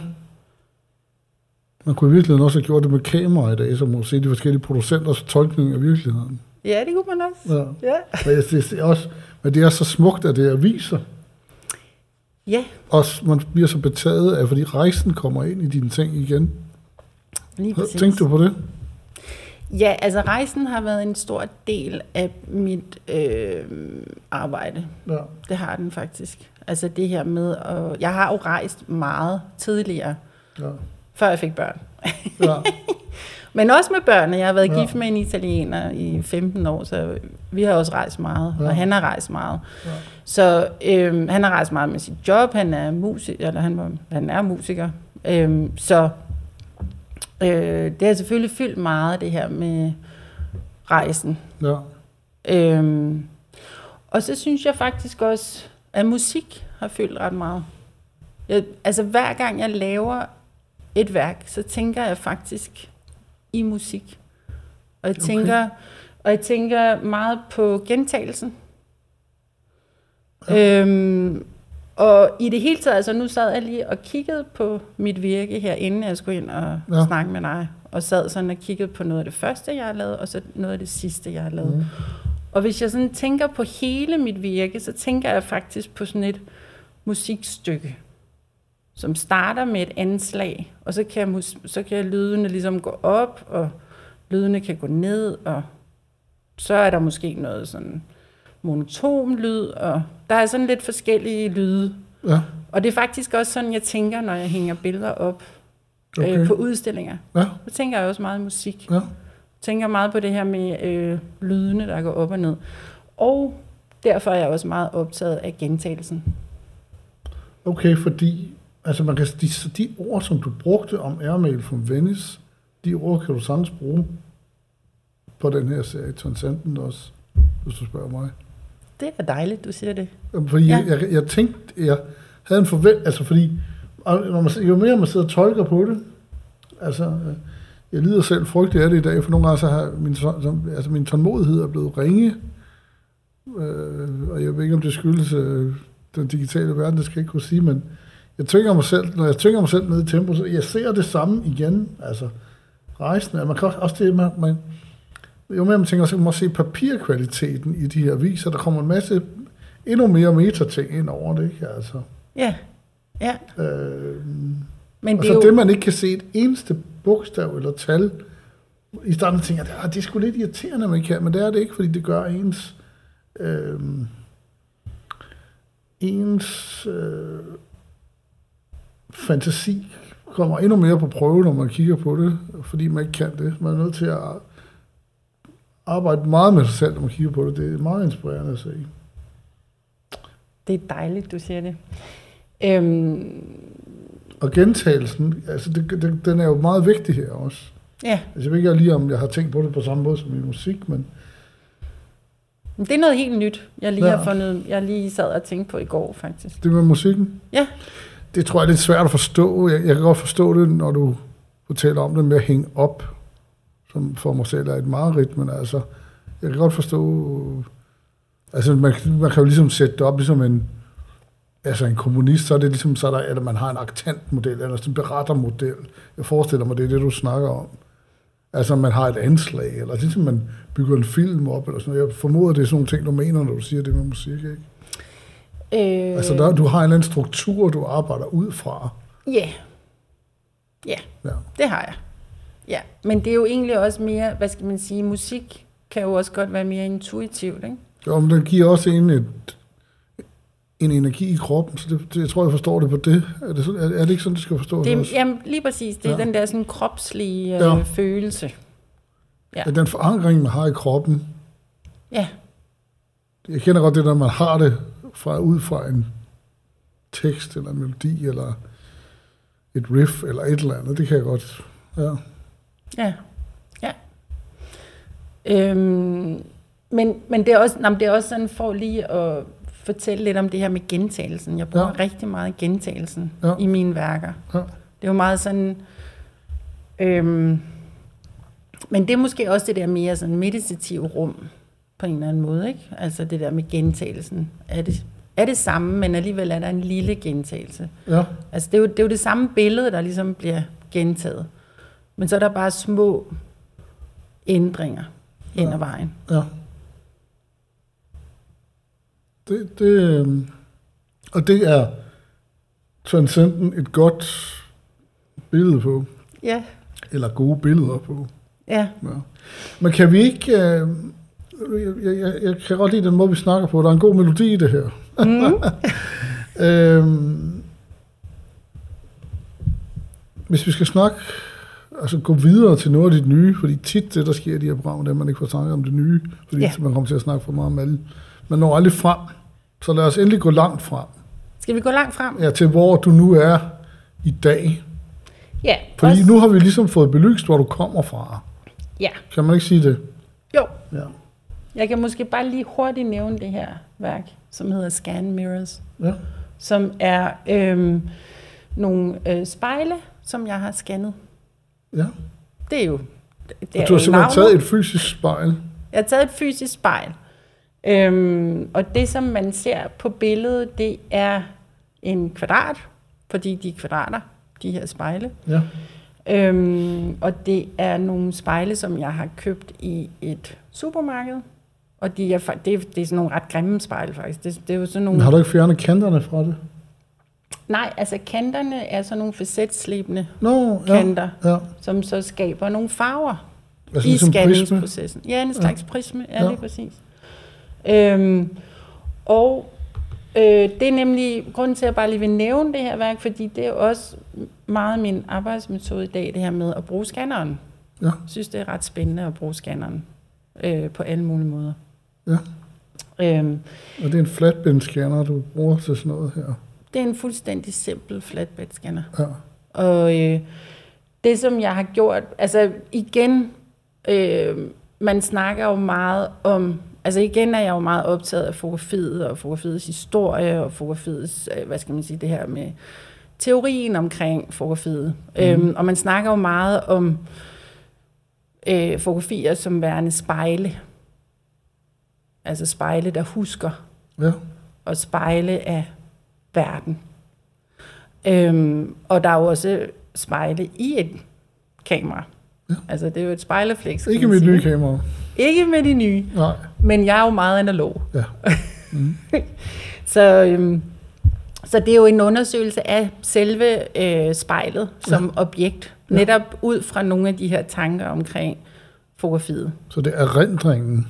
Man kunne i virkeligheden også have gjort det med kamera i dag, så man se de forskellige producenters tolkning af virkeligheden. Ja, det kunne man også. Ja. Ja. Men, jeg, det, er også, men det er så smukt, at det er viser. Ja, Også man bliver så betaget af, fordi rejsen kommer ind i dine ting igen. lige præcis. Tænkte du på det? Ja, altså rejsen har været en stor del af mit øh, arbejde. Ja. Det har den faktisk. Altså det her med, at jeg har jo rejst meget tidligere, Ja. Før jeg fik børn. ja. Men også med børnene. Jeg har været Ja. gift med en italiener i 15 år, så vi har også rejst meget, ja. og han har rejst meget. Ja. Så øhm, han har rejst meget med sit job, han er musiker, eller han, var, han er musiker. Øhm, så øh, det har selvfølgelig fyldt meget, det her med rejsen. ja. Øhm, og så synes jeg faktisk også, at musik har fyldt ret meget. Jeg, altså hver gang jeg laver et værk, så tænker jeg faktisk i musik. Og jeg Okay. tænker, og jeg tænker meget på gentagelsen. Ja. Øhm, og i det hele taget, altså nu sad jeg lige og kiggede på mit virke her, inden jeg skulle ind og Ja. snakke med dig. Og sad sådan og kiggede på noget af det første, jeg har lavet, og så noget af det sidste, jeg har lavet. Mm. Og hvis jeg sådan tænker på hele mit virke, så tænker jeg faktisk på sådan et musikstykke, som starter med et anslag, og så kan, så kan lydene ligesom gå op, og lydene kan gå ned, og så er der måske noget sådan monoton lyd, og der er sådan lidt forskellige lyde. Ja. Og det er faktisk også sådan, jeg tænker, når jeg hænger billeder op Okay. okay. øh, på udstillinger. Ja. Så tænker jeg også meget musik Ja. tænker meget på det her med øh, lydene, der går op og ned. Og derfor er jeg også meget optaget af gentagelsen. Okay, fordi altså man kan, de, de ord, som du brugte om Airmail from Venice, de ord kan du sagtens bruge på den her serie Transcendent også, hvis du spørger mig. Det er dejligt, du siger det. Fordi ja. Jeg, jeg, jeg tænkte, jeg havde en forvent, altså fordi, når man, jo mere man sidder og tolker på det, altså, øh, jeg lider selv frygteligt af det i dag, for nogle gange så har min, så- så- altså min tålmodighed er blevet ringe, øh, og jeg ved ikke, om det skyldes øh, den digitale verden, det skal jeg ikke kunne sige, men jeg tvinger mig selv, når jeg tvinger mig selv ned i tempo, så jeg ser det samme igen, altså rejsen, man kan også- det, man, man jo mere man tænker, så kan man også se papirkvaliteten i de her viser, der kommer en masse endnu mere metating ind over det, ikke? Altså, Ja, ja. øh, Men og det er så jo... det, man ikke kan se et eneste bogstav eller tal, i starten tænker jeg, "Ah, det er sgu lidt irriterende, man kan, men det er det ikke, fordi det gør ens, øh, ens øh, fantasi kommer endnu mere på prøve, når man kigger på det, fordi man ikke kan det. Man er nødt til at arbejde meget med sig selv, når man kigger på det. Det er meget inspirerende at se. Det er dejligt, du siger det. Øhm, Og gentagelsen, altså det, det, den er jo meget vigtig her også. ja, Altså jeg ved ikke lige, om jeg har tænkt på det på samme måde som i musik, men det er noget helt nyt, jeg lige Ja. har fundet. Jeg lige sad og tænkte på i går, faktisk. det med musikken, Ja, det tror jeg er lidt svært at forstå. Jeg, jeg kan godt forstå det, når du fortæller om det med at hænge op, som for mig selv er et mareridt, men altså, jeg kan godt forstå, øh, altså man, man kan jo ligesom sætte det op ligesom en, altså en kommunist, så er det ligesom, så er der, eller man har en aktantmodel, eller sådan en berettermodel. Jeg forestiller mig, det er det, du snakker om. Altså, man har et anslag, eller ligesom man bygger en film op, eller sådan noget. Jeg formoder, det er sådan nogle ting, du mener, når du siger det med musik, ikke? Øh, Altså, der, du har en eller anden struktur, du arbejder ud fra. Ja, ja, Ja. det har jeg. Ja, men det er jo egentlig også mere, hvad skal man sige, musik kan jo også godt være mere intuitivt, ikke? Jo, men den giver også en, et, en energi i kroppen, så det, det, jeg tror, jeg forstår det på det. Er det, sådan, er, er det ikke sådan, det skal forstås Det også? er, jamen, lige præcis. Det er Ja. ja. den der sådan kropslige øh, Ja. ja. følelse. ja. At den forankring, man har i kroppen, Ja, jeg kender godt det, når man har det fra, ud fra en tekst, eller en melodi, eller et riff, eller et eller andet. Det kan jeg godt. Ja. ja, ja. Øhm, men, men, det er også, nej, det er også sådan for lige at fortælle lidt om det her med gentagelsen. Jeg bruger Ja. rigtig meget gentagelsen ja. i mine værker. Ja. Det er jo meget sådan... Øhm, men det er måske også det der mere sådan meditative rum, på en eller anden måde, ikke? Altså det der med gentagelsen. Er det, er det samme, men alligevel er der en lille gentagelse. ja. Altså det er jo det, er jo det samme billede, der ligesom bliver gentaget. Men så er der bare små ændringer hen ad vejen. Ja. Det, det, øh, og det er Transcenden et godt billede på, Ja, eller gode billeder på. ja. Ja. Men kan vi ikke... Øh, jeg, jeg, jeg kan godt lide den måde, vi snakker på. Der er en god melodi i det her. Mm. øhm, hvis vi skal snakke, altså gå videre til noget af dit nye, fordi tit det, der sker i de her programmer, det er, at man ikke får snakket om det nye, fordi ja. man kommer til at snakke for meget om alle. Man når aldrig frem. Så lad os endelig gå langt frem. Skal vi gå langt frem? Ja, til hvor du nu er i dag. Ja. Fordi også- nu har vi ligesom fået belyst, hvor du kommer fra. Ja, Kan man ikke sige det? jo. Ja. Jeg kan måske bare lige hurtigt nævne det her værk, som hedder Scan Mirrors, Ja. som er øhm, nogle øh, spejle, som jeg har scannet. ja. Det er jo... Det Og er du har simpelthen taget et fysisk spejl. Jeg har taget et fysisk spejl. Øhm, og det, som man ser på billedet, det er en kvadrat, fordi de er kvadrater, de her spejle. Ja. Øhm, og det er nogle spejle, som jeg har købt i et supermarked. Og de er, det, er, det er sådan nogle ret grimme spejle, faktisk. Det, det er jo sådan nogle... Men har du ikke fjernet kanterne fra det? Nej, altså kanterne er sådan nogle facetslibende Nå, ja. kanter, ja. som så skaber nogle farver. Altså i ligesom scanningsprocessen. Ja, en slags ja. prisme, ja, Ja. ja. lige præcis. Øhm, og øh, det er nemlig grunden til, at jeg bare lige vil nævne det her værk, fordi det er også meget min arbejdsmetode i dag, det her med at bruge scanneren. Ja. Jeg synes, det er ret spændende at bruge scanneren øh, på alle mulige måder. Ja. Øhm, Og det er en flatbed-scanner, du bruger til sådan noget her. det er en fuldstændig simpel flatbed scanner. Ja. Og øh, det, som jeg har gjort, altså igen, øh, man snakker jo meget om, altså igen er jeg jo meget optaget af fotografiet og fotografiets historie og fotografiets, øh, hvad skal man sige, det her med teorien omkring fotografiet. Mm. Øhm, og man snakker jo meget om øh, fotografier som værende spejle. Altså spejle, der husker Ja. og spejle af verden. Øhm, og der er jo også spejle i et kamera. Ja. Altså, det er jo et spejleflex. Ikke mit sige. nye kamera. Ikke med de nye, Nej. men jeg er jo meget analog. Ja. Så, øhm, så det er jo en undersøgelse af selve øh, spejlet som ja. objekt, Ja. netop ud fra nogle af de her tanker omkring fotografiet. Så det er rendringen,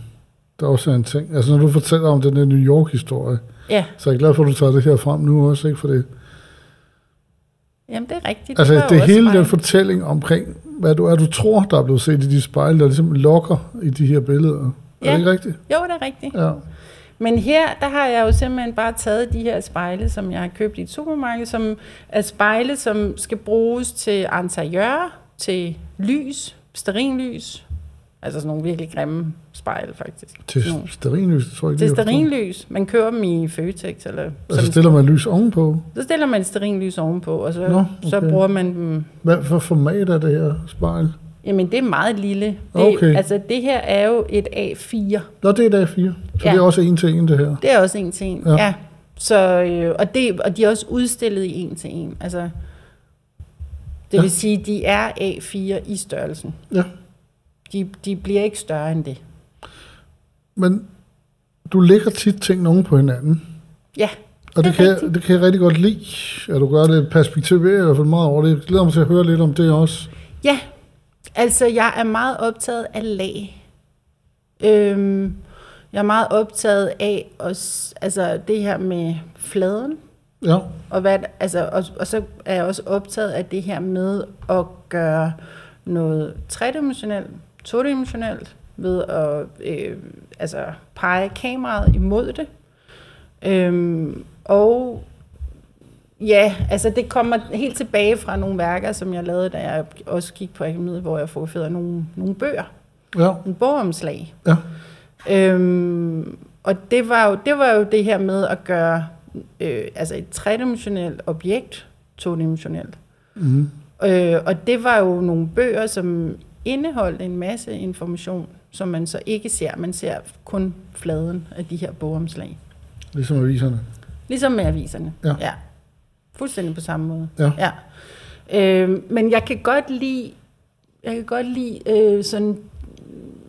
også er en ting. Altså når du fortæller om den der New York-historie, Ja, så er jeg glad for, at du tager det her frem nu også, ikke? For det, jamen det er rigtigt. altså det er også hele spejl. den fortælling omkring, hvad du er, du tror, der er blevet set i de spejle, der ligesom lokker i de her billeder. Er Ja. det ikke rigtigt? Jo, det er rigtigt. Ja. Men her, der har jeg jo simpelthen bare taget de her spejle, som jeg har købt i et supermarked, som er spejle, som skal bruges til interiør, til lys, sterinlys. Altså sådan nogle virkelig grimme spejle, faktisk. Til nogle- sterinlys, tror jeg Til jeg forstår. sterinlys. Man køber dem i Føtex. Eller Altså sådan- stiller man lys ovenpå. så stiller man sterinlys ovenpå, og så, Nå, så okay. bruger man dem... Hvad for format er det her spejl? Jamen, det er meget lille. Det, Okay. Altså, det her er jo et A4. Nå, det er dag 4. Så Ja. det er også en til en, det her. Det er også en til en, Ja. ja. Så, øh, og, det, og de er også udstillet i en til en. Altså, det ja. vil sige, de er A4 i størrelsen. Ja. De, de bliver ikke større end det. Men du lægger tit ting nogen på hinanden. Ja, Og det, Det kan, jeg, det kan jeg rigtig godt lide, at du gør det perspektiveret i hvert fald meget over det. Jeg glæder mig til at høre lidt om det også. ja. Altså, jeg er meget optaget af lag. Øhm, jeg er meget optaget af os, altså, det her med fladen. Ja, Og, hvad, altså, og, og så er jeg også optaget af det her med at gøre noget tredimensionelt, todimensionelt, ved at øh, altså, pege kameraet imod det. Øhm, og ja, altså det kommer helt tilbage fra nogle værker, som jeg lavede, da jeg også gik på akademiet, hvor jeg fotograferede nogle, nogle bøger, ja, en bogomslag. ja. Øhm, og det var, jo, det var jo det her med at gøre øh, altså et tredimensionelt objekt todimensionelt. Mm. Øh, og det var jo nogle bøger, som indeholdt en masse information, som man så ikke ser. Man ser kun fladen af de her bogomslag. Ligesom aviserne. Ligesom med aviserne. Ja. ja. Fuldstændig på samme måde. Ja. ja. Øh, men jeg kan godt lide jeg kan godt lide øh, sådan,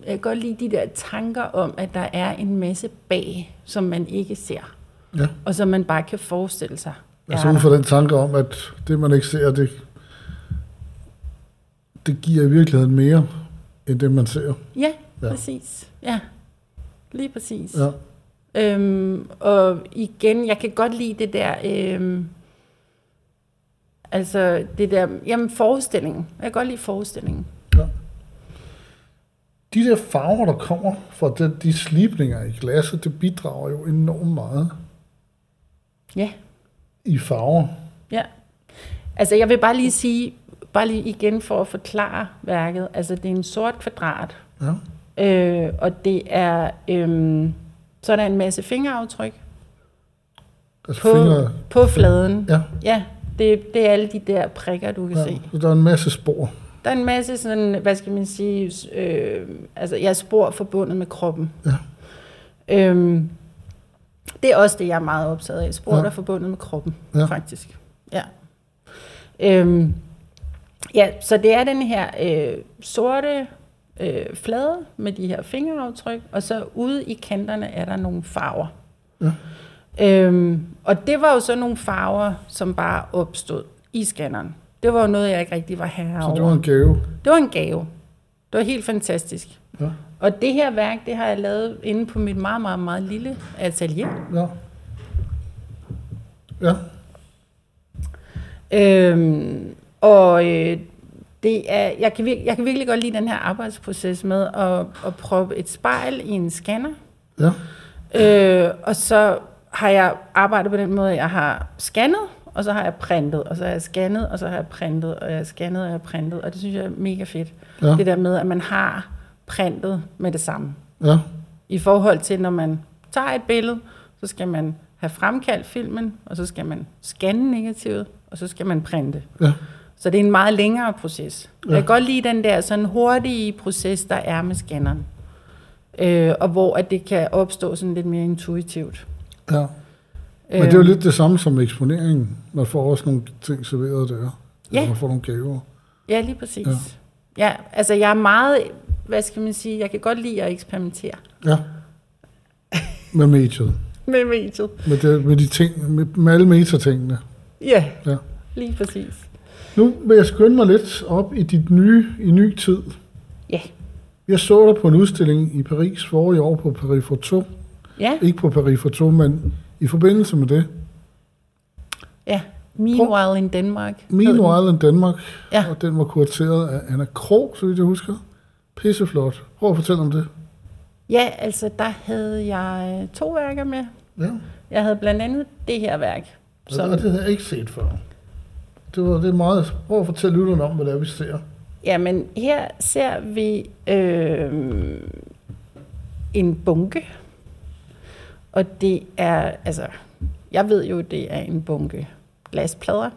jeg kan godt lide de der tanker om, at der er en masse bag, som man ikke ser, Ja. og som man bare kan forestille sig. Altså ud fra den tanke om, at det man ikke ser, det, det giver i virkeligheden mere, end det man ser. Ja, Ja. ja, præcis. Ja, lige præcis. Ja. Øhm, og igen, jeg kan godt lide det der, øhm, altså det der, jamen forestillingen. Jeg kan godt lide forestillingen. De der farver, der kommer fra den, de slibninger i glasset, det bidrager jo enormt meget Ja, i farver. ja. Altså jeg vil bare lige sige, bare lige igen for at forklare værket, altså det er en sort kvadrat, Ja. øh, og det er, øhm, så er der en masse fingeraftryk Altså på, fingre, på fladen. ja, Ja, det, det er alle de der prikker, du kan ja. se. Så der er en masse spor. Der er en masse sådan, hvad skal man sige, øh, altså jeg er spor forbundet med kroppen. Ja. Øhm, det er også det, jeg er meget optaget af. Spor, Ja. ja. der er forbundet med kroppen, Ja. ja. faktisk. Ja. Øhm, ja, så det er den her øh, sorte øh, flade med de her fingeraftryk, og så ude i kanterne er der nogle farver. Ja. Øhm, og det var jo så nogle farver, som bare opstod i scanneren. Det var jo noget, jeg ikke rigtig var herre Så det var en gave. Det var en gave. Det var helt fantastisk. Ja. Og det her værk, det har jeg lavet inde på mit meget, meget, meget lille atelier. Ja. Ja. Øhm, og øh, det er, jeg, kan vir- jeg kan virkelig godt lide den her arbejdsproces med at, at proppe et spejl i en scanner. Ja. Øh, og så har jeg arbejdet på den måde, jeg har scannet, og så har jeg printet, og så har jeg scannet, og så har jeg printet, og jeg har scannet, og jeg har printet, og det synes jeg er mega fedt. Ja. Det der med, at man har printet med det samme. Ja. I forhold til, når man tager et billede, så skal man have fremkaldt filmen, og så skal man scanne negativet, og så skal man printe. Ja. Så det er en meget længere proces. Ja. Ja. Jeg kan godt lide den der sådan hurtige proces, der er med scanneren. Øh, og hvor at det kan opstå sådan lidt mere intuitivt. ja. Men det er jo lidt det samme som eksponeringen. Man får også nogle ting serveret der. Ja. Eller Man får nogle gaver. Ja, lige præcis. Ja. Ja. ja, altså jeg er meget, hvad skal man sige, jeg kan godt lide at eksperimentere Ja. Med mediet. med mediet. Med, det, med de ting, med, med alle metatingene. Ja, Ja. lige præcis. Nu vil jeg skynde mig lidt op i dit nye, i ny tid. Ja, Jeg så dig på en udstilling i Paris forrige år på Paris Photo. ja, Ikke på Paris Photo, men i forbindelse med det. ja. Meanwhile in Denmark. Meanwhile in Danmark. Ja. Og den var kurateret af Anna Krog, så vidt jeg husker. Pisseflot. Prøv at fortælle om det. Ja, altså der havde jeg to værker med. Ja. Jeg havde blandt andet det her værk. Som, Og det havde jeg ikke set før. Det var det er meget... Prøv at fortælle lytterne om, hvad det er, vi ser. jamen her ser vi øh, en bunke. Og det er, altså, jeg ved jo, det er en bunke glasplader.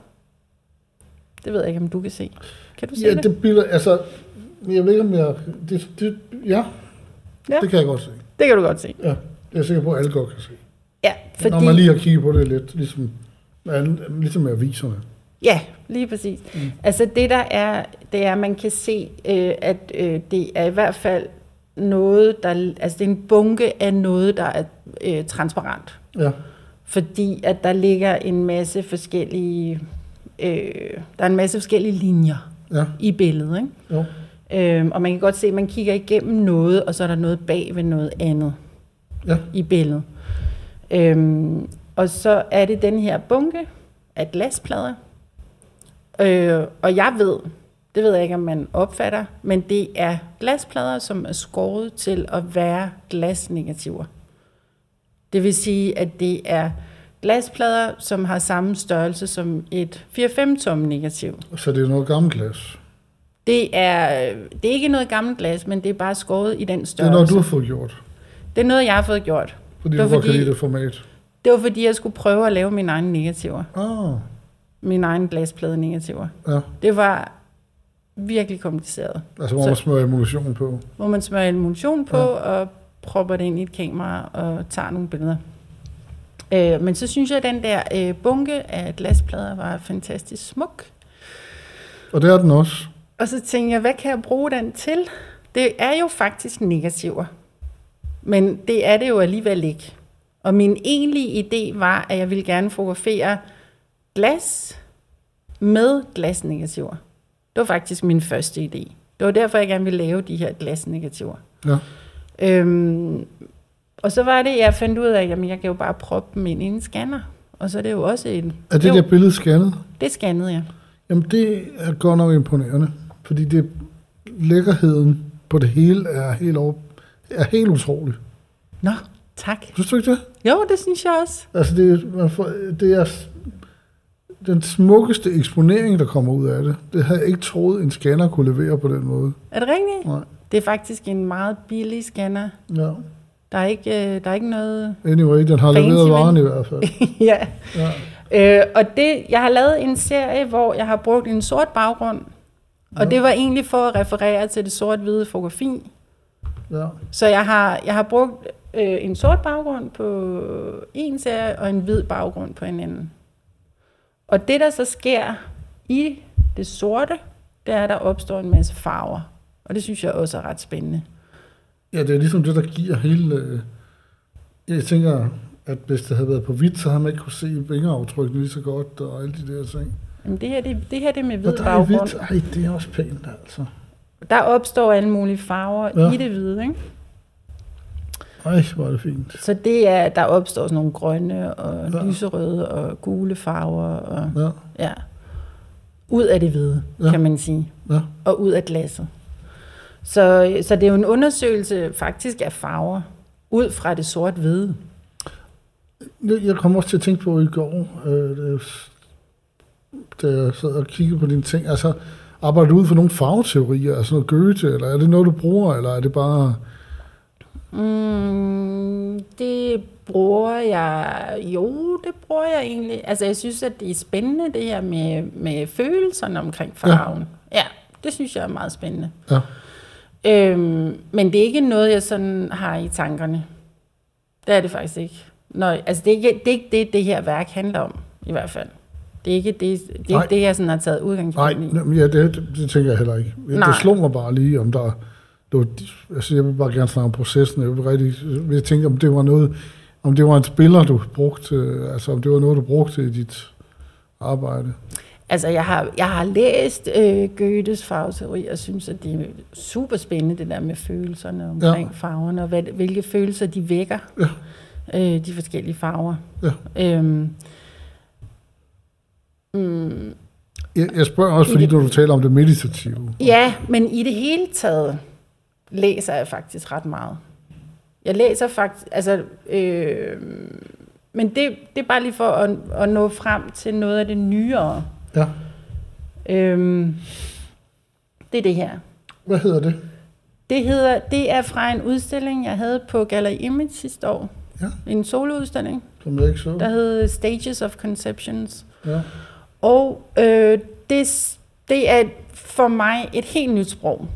Det ved jeg ikke, om du kan se. Kan du se Ja, det? det billede... Altså, jeg ved ikke, om jeg... Det, det, ja, Ja. det kan jeg godt se. Det kan du godt se. Ja, det er jeg sikker på, at alle godt kan se. Ja, Fordi... Når man lige har kigget på det lidt, ligesom, ligesom med aviserne. Ja, lige præcis. Mm. Altså det der er, det er, at man kan se, øh, at øh, det er i hvert fald noget, der, altså det er en bunke af noget, der er øh, transparent. Ja, Fordi at der ligger en masse forskellige, øh, der er en masse forskellige linjer ja, i billedet, ikke? jo. Øhm, og man kan godt se, at man kigger igennem noget, og så er der noget bag ved noget andet Ja, i billedet. Øhm, og så er det den her bunke af glasplader. Øh, og jeg ved, det ved jeg ikke, om man opfatter, men det er glasplader, som er skåret til at være glasnegativer. Det vil sige, at det er glasplader, som har samme størrelse som et 4-5 tom negativ. så det er noget gammelt glas. Det er, det er ikke noget gammelt glas, men det er bare skåret i den Det er størrelse. noget, du har fået gjort, det er noget, jeg har fået gjort. fordi Det du var godt kan fordi- lide det format. Det var fordi, jeg skulle prøve at lave mine egne negativer. Ah, Mine egne glasplade negativer. ja. Det var virkelig kompliceret. Altså, hvor Så- man smører emulsion på. Hvor man smører emulsion på ja. og propper det ind i et kamera og tager nogle billeder. Øh, men så synes jeg, at den der øh, bunke af glasplader var fantastisk smuk. Og det er den også. Og så tænkte jeg, hvad kan jeg bruge den til? Det er jo faktisk negativer. Men det er det jo alligevel ikke. Og min egentlige idé var, at jeg ville gerne fotografere glas med glasnegativer. Det var faktisk min første idé. Det var derfor, jeg gerne ville lave de her glasnegativer. Ja. Øhm, og så var det, jeg fandt ud af, at jamen, jeg kan jo bare proppe dem ind i en scanner. Og så er det jo også en... Er det jo, der billede scannet? det scannede jeg. Jamen, det er godt nok imponerende. Fordi det, lækkerheden på det hele er helt, over, er helt utrolig. Nå, tak. Synes du ikke det? Jo, det synes jeg også. Altså, det, er- man får, det er den smukkeste eksponering, der kommer ud af det. Det havde jeg ikke troet, en scanner kunne levere på den måde. Er det rigtigt? Nej. Det er faktisk en meget billig scanner. Ja. Der er ikke, øh, der er ikke noget... Anyway, den har leveret varen i hvert fald. ja. Ja. Øh, og det, jeg har lavet en serie, hvor jeg har brugt en sort baggrund. Og Ja. det var egentlig for at referere til det sort-hvide fotografi. Ja. Så jeg har, jeg har brugt øh, en sort baggrund på en serie, og en hvid baggrund på en anden. Og det, der så sker i det sorte, det er, at der opstår en masse farver. Og det synes jeg også er ret spændende. ja, det er ligesom det, der giver hele... øh, Jeg tænker, at hvis det havde været på hvidt, så havde man ikke kunne se vingeraftrykkene lige så godt, og alle de der ting. Men det her, det, det her det med hvid er baggrund. hvidt. Ej, det er også pænt, altså. Der opstår alle mulige farver ja. i det hvide, ikke? Ej, hvor er det fint. Så det er, der opstår sådan nogle grønne og Ja. lyserøde og gule farver. Og, Ja, ja. Ud af det hvide, Ja. kan man sige. ja. Og ud af glasset. Så, så det er jo en undersøgelse faktisk af farver. Ud fra det sort-hvide. Jeg jeg kom også til at tænke på i går, øh, da jeg- da jeg sad og kiggede på dine ting. Altså, arbejder du ud for nogle farveteorier, altså noget Goethe, eller er det noget, du bruger, eller er det bare... Mm, det bruger jeg... Jo, det bruger jeg egentlig. Altså, jeg synes, at det er spændende, det her med, med følelserne omkring farven. Ja. ja, det synes jeg er meget spændende. Ja, Øhm, men det er ikke noget, jeg sådan har i tankerne. Det er det faktisk ikke. Nå, altså, det er ikke det, er ikke det, det her værk handler om, i hvert fald. Det er ikke det, det, er Nej. ikke det jeg sådan har taget nej, udgangspunkt i. jamen, ja, det, det, det tænker jeg heller ikke. Det Nej. slog mig bare lige, om der... Det var, altså, jeg vil bare gerne snakke om processen. Jeg vil rigtig jeg tænkte, om det var noget... Om det var en spiller, du brugte, øh, altså om det var noget, du brugte i dit arbejde. Altså, jeg har, jeg har læst øh, Goethes farveteori, og synes, at det er super spændende, det der med følelserne omkring ja. farverne, og hvad, hvilke følelser de vækker, Ja. øh, de forskellige farver. Ja. Øhm, mm, Jeg, jeg spørger også, fordi det- du taler om det meditative. Ja, men i det hele taget læser jeg faktisk ret meget. Jeg læser faktisk, altså, øh, men det, det er bare lige for at, at nå frem til noget af det nyere. Ja. Øh, det er det her. Hvad hedder det? Det, hedder, det er fra en udstilling, jeg havde på Gallery Image sidste år. Ja. En soloudstilling, Som jeg ikke så. der hed Stages of Conceptions. Ja. Og øh, det, det er for mig et helt nyt sprog.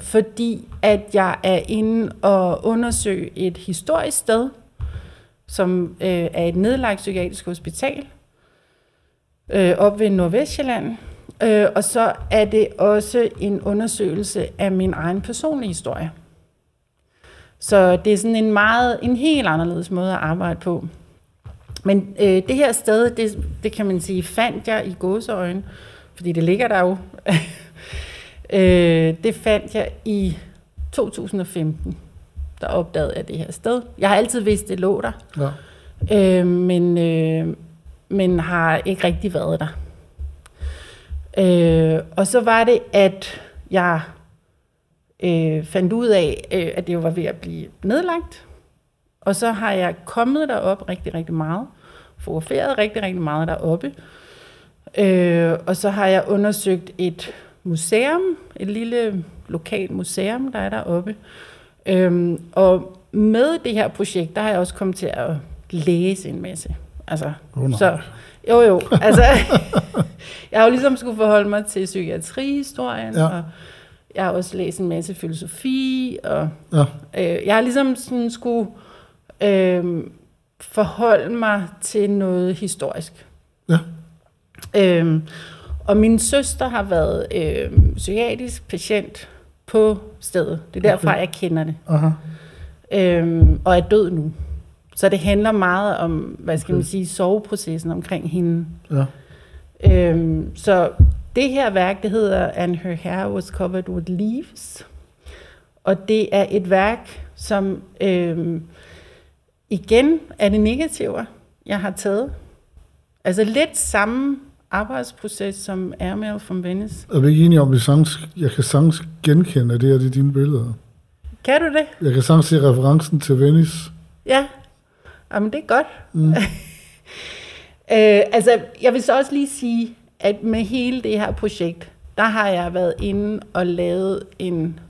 Fordi at jeg er inde og undersøge et historisk sted, som øh, er et nedlagt psykiatrisk hospital, øh, op ved Nordvestjylland. Øh, og så er det også en undersøgelse af min egen personlige historie. Så det er sådan en meget, en helt anderledes måde at arbejde på. Men øh, det her sted, det, det kan man sige, fandt jeg i gåseøjne, fordi det ligger der jo. øh, det fandt jeg i 2015. Der opdagede jeg det her sted. Jeg har altid vidst, det lå der, ja. øh, men, øh, men har ikke rigtig været der. Øh, og så var det, at jeg øh, fandt ud af, øh, at det var ved at blive nedlagt. Og så har jeg kommet derop rigtig, rigtig meget. Fotograferet rigtig, rigtig meget deroppe. Øh, og så har jeg undersøgt et museum, et lille lokalt museum, der er deroppe. Øhm, og med det her projekt, der har jeg også kommet til at læse en masse. Altså, Oh, nej. så, jo jo, altså, jeg har jo ligesom skulle forholde mig til psykiatrihistorien, Ja. og jeg har også læst en masse filosofi, og Ja. øh, jeg har ligesom sådan skulle øh, forholde mig til noget historisk. Ja. Øhm, og min søster har været øh, psykiatrisk patient på stedet. Det er derfra, Okay. jeg kender det. Aha. Øhm, og er død nu. Så det handler meget om, hvad skal Okay. man sige, soveprocessen omkring hende. Ja. Øhm, så det her værk, det hedder And Her Hair Was Covered With Leaves. Og det er et værk, som øhm, igen er det negativer, jeg har taget. Altså lidt samme arbejdsproces som Airmail from Venice. Er vi ikke enige om, at sagtens, jeg kan sagtens genkende, at det er dine billeder? Kan du det? Jeg kan sagtens se referencen til Venice. Ja. Jamen, det er godt. Mm. Øh, altså, jeg vil så også lige sige, at med hele det her projekt, der har jeg været inde og lavet en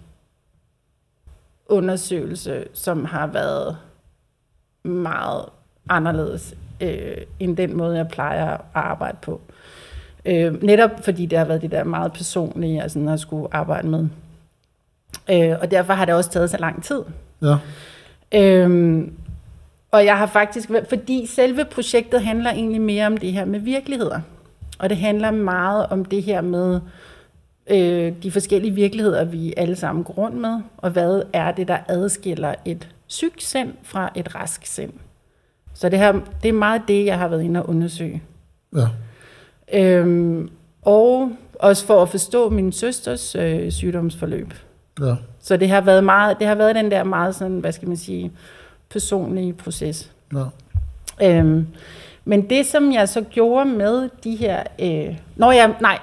undersøgelse, som har været meget anderledes øh, end den måde, jeg plejer at arbejde på. Øh, netop fordi det har været det der meget personlige, jeg sådan har skulle arbejde med. Øh, og derfor har det også taget så lang tid. Ja. Øhm, og jeg har faktisk, fordi selve projektet handler egentlig mere om det her med virkeligheder. Og det handler meget om det her med øh, de forskellige virkeligheder, vi alle sammen går rundt med, og hvad er det, der adskiller et sygt sind fra et rask sind. Så det, her, det er meget det, jeg har været inde og undersøge. Ja. Øhm, og også for at forstå min søsters øh, sygdomsforløb. Ja. Så det har været meget, det har været den der meget sådan, hvad skal man sige, personlige proces. Ja. Øhm, men det, som jeg så gjorde med de her... Øh, når jeg, nej,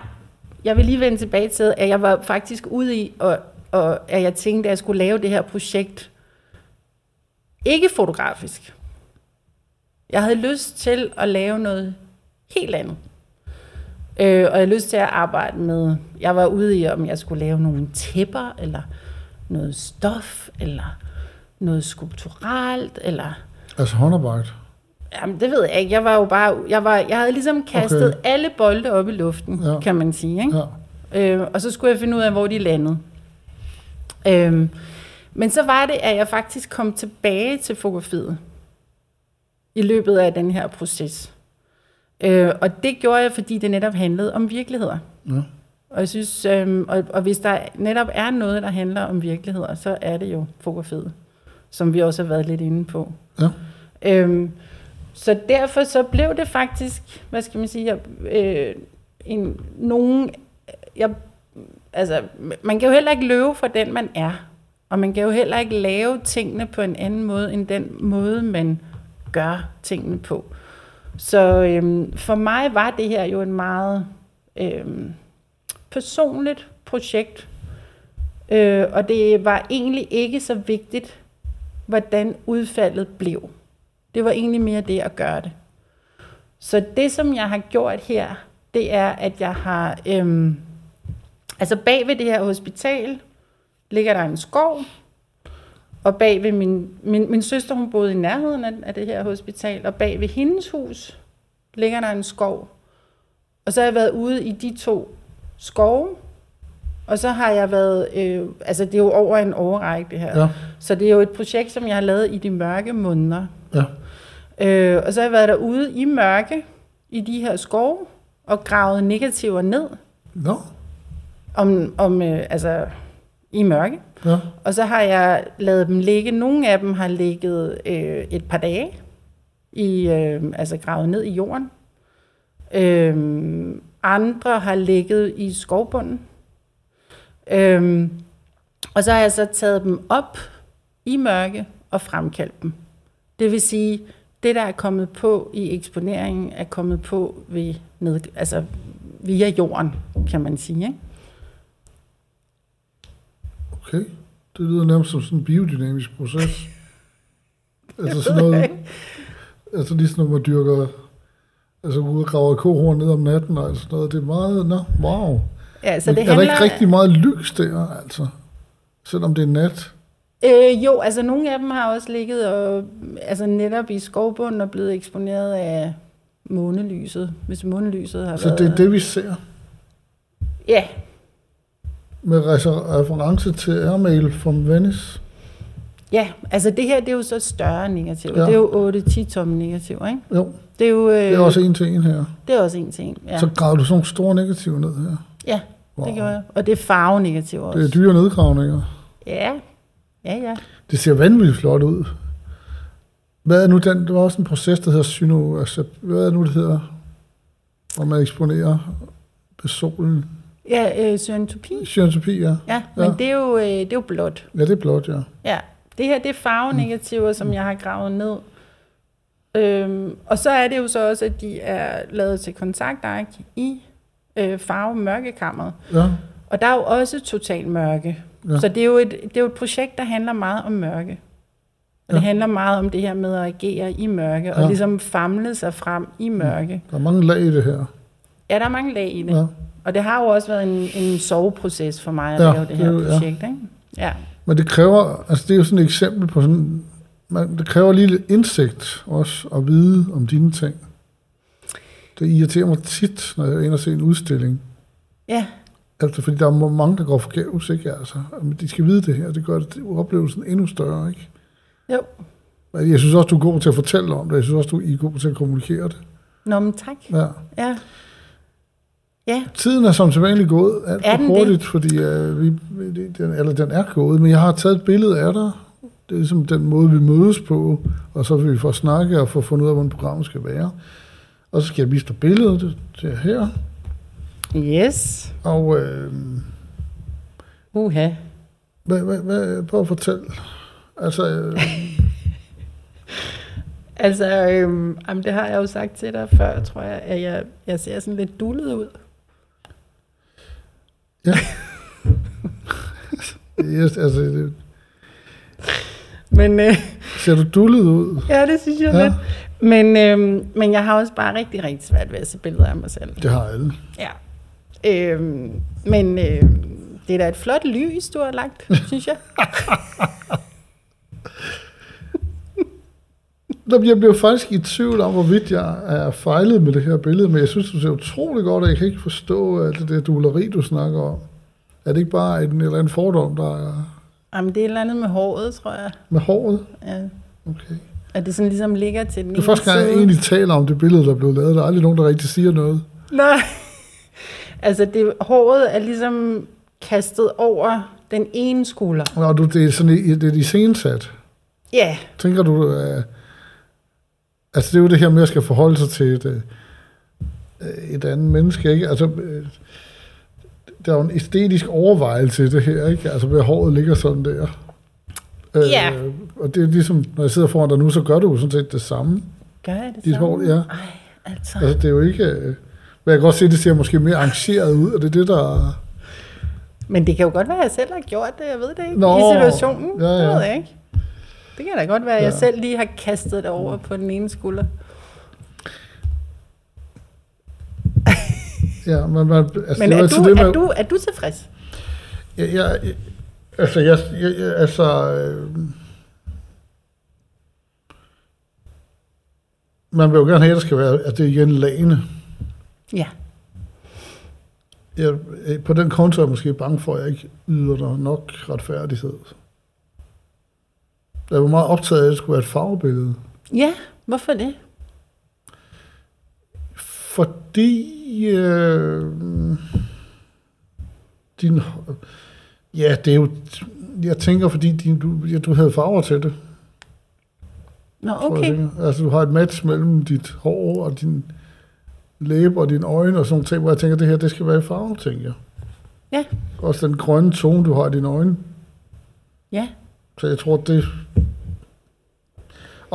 jeg vil lige vende tilbage til, at jeg var faktisk ude i, og, og at jeg tænkte, at jeg skulle lave det her projekt ikke fotografisk. Jeg havde lyst til at lave noget helt andet. Øh, og jeg havde lyst til at arbejde med... Jeg var ude i, om jeg skulle lave nogle tæpper, eller noget stof, eller noget skulpturalt, eller... Altså håndarbejde. Jamen, det ved jeg ikke. Jeg var jo bare... Jeg, var, jeg havde ligesom kastet Okay. alle bolde op i luften, ja. kan man sige. Ikke? Ja. Øh, og så skulle jeg finde ud af, hvor de landede. Øh, men så var det, at jeg faktisk kom tilbage til fotografiet i løbet af den her proces. Øh, og det gjorde jeg, fordi det netop handlede om virkeligheder. Ja. Og jeg synes, øh, og, og hvis der netop er noget, der handler om virkeligheder, så er det jo fotografiet, som vi også har været lidt inde på. Ja. Øhm, så derfor så blev det faktisk, hvad skal man sige, jeg, øh, en, nogen, jeg, altså, man kan jo heller ikke løbe fra den, man er. Og man kan jo heller ikke lave tingene på en anden måde, end den måde, man gør tingene på. Så øhm, for mig var det her jo en meget øhm, personligt projekt. Øh, og det var egentlig ikke så vigtigt, hvordan udfaldet blev. Det var egentlig mere det at gøre det. Så det, som jeg har gjort her, det er, at jeg har... Øhm, altså bag ved det her hospital ligger der en skov, og bag ved min, min, min søster, hun boede i nærheden af, af det her hospital, og bag ved hendes hus ligger der en skov. Og så har jeg været ude i de to skove, og så har jeg været, øh, altså det er jo over en overrække det her. Ja. Så det er jo et projekt, som jeg har lavet i de mørke måneder. Ja. Øh, og så har jeg været derude i mørke, i de her skove, og gravet negativer ned, Nå. om, om øh, altså i mørke. Ja. Og så har jeg lavet dem ligge. Nogle af dem har ligget øh, et par dage, i, øh, altså gravet ned i jorden. Øh, andre har ligget i skovbunden. Øh, og så har jeg så taget dem op i mørke og fremkaldt dem. Det vil sige, det der er kommet på i eksponeringen, er kommet på ved ned, altså via jorden, kan man sige. Ikke? Okay. Det lyder nærmest som sådan en biodynamisk proces. altså sådan noget, altså ligesom når man dyrker, altså ude og graver kohorn ned om natten og sådan noget. Det er meget, nå, wow. Ja, så Men det er der handler, ikke rigtig meget lys der, altså? Selvom det er nat. Øh, jo, altså nogle af dem har også ligget og, altså netop i skovbunden og blevet eksponeret af månelyset, hvis månelyset har Så været... det er det, vi ser. Ja, Med refer- reference til Airmail from Venice. ja, altså det her det er jo så større negativ. Ja. Det er jo 8-10 tomme negativ, ikke? Jo. Det er jo øh, Det er også en til en her. det er også en ting. Ja, Ja. Så graver du sådan nogle store negativer ned her. ja Wow. det gjorde jeg. Og det er farvenegativ også. Det er dyre nedgravninger. Ja, ja, ja. Det ser vanvittigt flot ud. Hvad er nu den? Det var også en proces, der hedder syno... Altså, hvad er nu, det hedder? Hvor man eksponerer solen. Ja, øh, syrentopi. Cyanotopi, ja. Ja, men Ja. det er jo, øh, det er jo blåt. Ja, det er blot, ja. Ja, det her det er farvenegativer, som jeg har gravet ned. Øhm, og så er det jo så også, at de er lavet til kontaktark i øh, farve mørkekammeret. Ja, Og der er jo også total mørke. Ja. Så det er, jo et, det er jo et projekt, der handler meget om mørke. Og det Ja. handler meget om det her med at agere i mørke, og Ja. ligesom famle sig frem i mørke. der er mange lag i det her. Ja, der er mange lag i det. Ja. Og det har jo også været en, en soveproces for mig at Ja, ja, lave det det her er jo- ja. projekt. Ikke? Ja. Men det kræver, altså det er jo sådan et eksempel på sådan, man, det kræver lige lidt indsigt også, at vide om dine ting. Det irriterer mig tit, når jeg er inde og se en udstilling. ja, Altså, fordi der er mange, der går forgæves, ikke? Altså, men de skal vide det her, det gør det, oplevelsen endnu større, ikke? jo. Men Jeg synes også, du er god til at fortælle om det. Jeg synes også, du er god til at kommunikere det. Nå, men tak. Ja. Ja. Ja, Tiden er som sædvanligt gået alt Er for den det? hurtigt, fordi uh, vi, den, eller den er gået, men jeg har taget et billede af dig. Det er ligesom den måde, vi mødes på, og så vil vi få snakket og få fundet ud af, hvordan programmet skal være. Og så skal jeg vise dig billedet det, det er her. yes. Og øh, Uha. hvad, hvad, hvad, prøv at fortælle. Altså, øh, Altså, øhm, jamen, det har jeg jo sagt til dig før, tror jeg, at jeg, jeg ser sådan lidt dullet ud. yes, altså det, Men øh, ser du dullet ud? ja, det synes jeg Ja. ja. lidt. Men, øhm, men jeg har også bare rigtig, rigtig svært ved at se billeder af mig selv. Det har alle. Ja. Øhm, men øh, det er da et flot lys, du har lagt, synes jeg. Jeg blev faktisk i tvivl om, hvorvidt jeg er fejlet med det her billede, men jeg synes, du ser utrolig godt, og jeg kan ikke forstå alt det der duleri, du snakker om. Er det ikke bare en eller anden fordom, der er Jamen, det er et eller andet med håret, tror jeg. med håret? Ja. Okay. At det sådan ligesom ligger til den Det er første gang, jeg egentlig taler om det billede, der er blevet lavet. Der er aldrig nogen, der rigtig siger noget. Nej. Altså, det, håret er ligesom kastet over den ene skulder. Nå, du, det er sådan, det er iscenesat. Ja, Tænker du, uh, altså det er jo det her med, at skal forholde sig til et, uh, et andet menneske, ikke? Altså, uh, der er jo en æstetisk overvejelse i det her, ikke? Altså, håret ligger sådan der. Øh, Ja. Og det er ligesom, når jeg sidder foran dig nu, så gør du jo sådan set det samme. gør jeg det Dit samme? hår, ja. Ej, altså. Altså, det er jo ikke... Men jeg kan godt se, at det ser måske mere arrangeret ud, og det er det, der... Men det kan jo godt være, at jeg selv har gjort det. Jeg ved det ikke. Nå, I situationen. ja, ja. Det ved jeg ikke. Det kan da godt være, at jeg Ja. selv lige har kastet det over på den ene skulder. Ja, men, man, altså, Men er altid du, det med, er, du, er du tilfreds? Jeg, jeg, jeg, altså, jeg, jeg, altså, øh, man vil jo gerne have, at det skal være, at det er igen lagene. Ja. Jeg, øh, på den konto er jeg måske bange for, at jeg ikke yder dig nok retfærdighed. Jeg var meget optaget af, at det skulle være et farvebillede. Ja, hvorfor det? Fordi øh, din, ja, det er jo, jeg tænker, fordi din, du, ja, du havde farver til det. Nå, jeg, okay. tænker. Altså, du har et match mellem dit hår og din læbe og dine øjne og sådan nogle ting, hvor jeg tænker, det her, det skal være i farve, tænker jeg. Ja. Også den grønne tone, du har i dine øjne. Ja. Så jeg tror, det...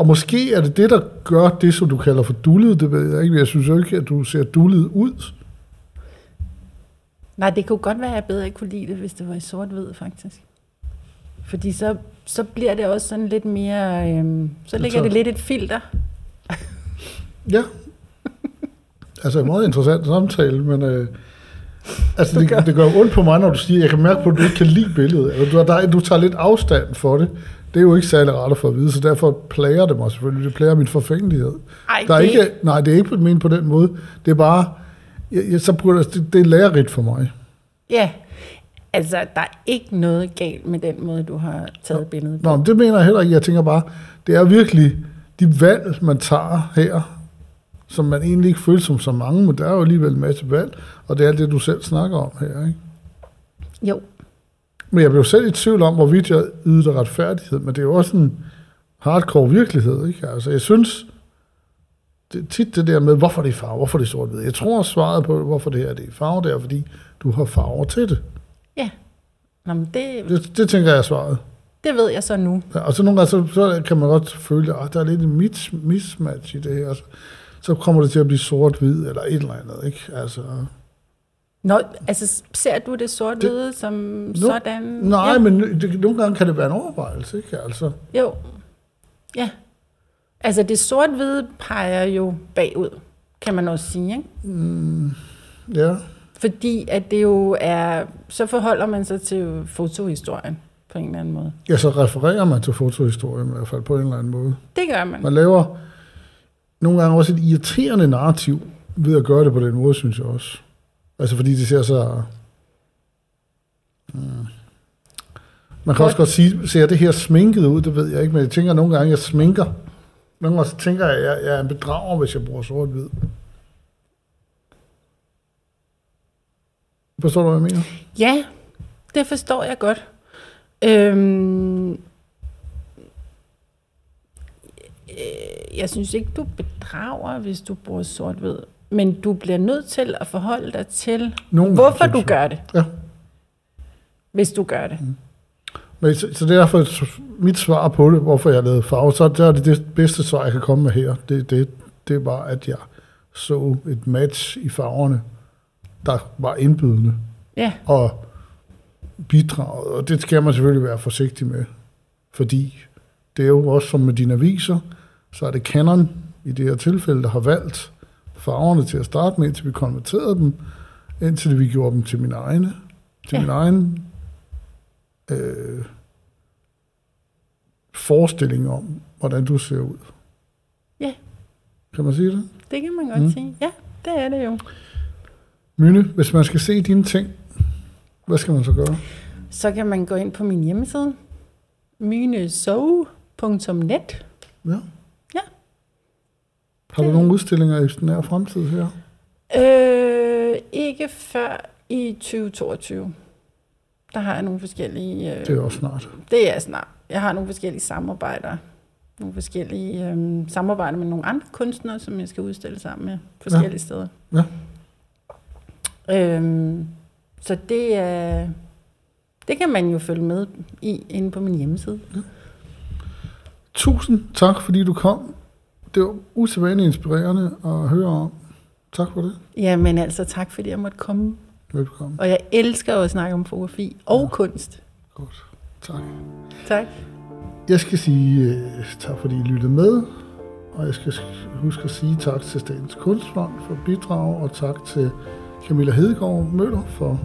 Og måske er det det, der gør det, som du kalder for dullet, det ved jeg ikke. Jeg synes jo ikke, at du ser dullet ud. Nej, det kunne godt være, at jeg bedre kunne lide det, hvis det var i sort-hvid, faktisk. Fordi så, så bliver det også sådan lidt mere... Øhm, så ligger tror- det lidt et filter. Ja. Altså, en meget interessant samtale, men... Øh, altså, det, gør. det gør ondt på mig, når du siger, jeg kan mærke på, at du ikke kan lide billedet. Altså, du, der, du tager lidt afstand for det. Det er jo ikke særlig rart at få at vide, så derfor plager det mig selvfølgelig. Det plager min forfængelighed. Ej, Der er det, ikke, nej, det er ikke ment på den måde. Det er bare, jeg, jeg, så burde, det, det er lærerigt for mig. Ja, altså, der er ikke noget galt med den måde, du har taget billedet på. Nå, men det mener jeg heller ikke. Jeg tænker bare, det er virkelig de valg, man tager her, som man egentlig ikke føler som så mange, men der er jo alligevel en masse valg, og det er alt det, du selv snakker om her, ikke? Jo. Men jeg blev selv i tvivl om, hvorvidt jeg ydede retfærdighed, men det er jo også en hardcore virkelighed, ikke? Altså, jeg synes, det tit det der med, hvorfor det er farve, hvorfor det er sort-hvid. Jeg tror, svaret på, hvorfor det her det er farve, det er, fordi du har farver til det. Ja. Nå, men det, Det, det tænker jeg er svaret. det ved jeg så nu. Ja, og så nogle gange, så, så kan man godt føle, at der er lidt en mis, mismatch i det her. Så, så kommer det til at blive sort-hvid, eller et eller andet, ikke? Altså, Nå, altså ser du det sort-hvide som sådan? nej, ja. men det, nogle gange kan det være en overvejelse, ikke? Altså, Jo. Ja. Altså det sort-hvide peger jo bagud, kan man også sige, ikke? ja. Fordi at det jo er, så forholder man sig til fotohistorien på en eller anden måde. ja, så refererer man til fotohistorien i hvert fald på en eller anden måde. Det gør man. Man laver nogle gange også et irriterende narrativ ved at gøre det på den måde, synes jeg også. Altså fordi det ser så... Mm. Man kan også godt sige, ser det her sminket ud, det ved jeg ikke, men jeg tænker nogle gange, jeg sminker. Nogle gange tænker jeg, at jeg, jeg er en bedrager, hvis jeg bruger sort-hvid. Forstår du, hvad jeg mener? Ja, det forstår jeg godt. Øhm, øh, jeg synes ikke, du bedrager, hvis du bruger sort-hvid. Men du bliver nødt til at forholde dig til, Nogle hvorfor du gør det, Ja. hvis du gør det. Men, så, så det er derfor mit svar på det, hvorfor jeg lavede farve, så der er det det bedste svar, jeg kan komme med her. Det, det, det var, at jeg så et match i farverne, der var indbydende Ja, og bidraget. Og det skal man selvfølgelig være forsigtig med, fordi det er jo også som med dine aviser, så er det Canon i det her tilfælde, der har valgt farverne til at starte med, indtil vi konverterede dem, indtil vi gjorde dem til mine egne, til Ja. min egen øh, forestilling om, hvordan du ser ud. Ja. Kan man sige det? det kan man godt Mm. sige. Ja, det er det jo. Myne, hvis man skal se dine ting, hvad skal man så gøre? Så kan man gå ind på min hjemmeside, mynesov.net. Ja. Ja. Har du nogle udstillinger i den nære fremtid her? Øh, ikke før i 2022. Der har jeg nogle forskellige... Øh, Det er også snart. det er snart. Jeg har nogle forskellige samarbejder. Nogle forskellige øh, samarbejder med nogle andre kunstnere, som jeg skal udstille sammen med forskellige ja. steder. Ja. Øhm, så det er... Det kan man jo følge med i inde på min hjemmeside. Tusind tak, fordi du kom. Det var usædvanligt inspirerende at høre om. Tak for det. Jamen altså, tak fordi jeg måtte komme. Velkommen. Og jeg elsker at snakke om fotografi og ja. kunst. Godt. Tak. Tak. Jeg skal sige uh, tak, fordi I lyttede med. Og jeg skal huske at sige tak til Statens Kunstfond for bidrag, og tak til Camilla Hedegaard Møller for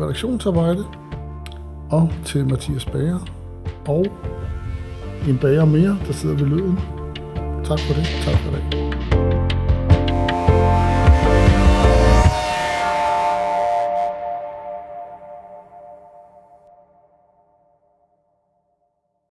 redaktionsarbejde, og til Mathias Bager, og en bager mere, der sidder ved lyden. Tak for det. Tak for det.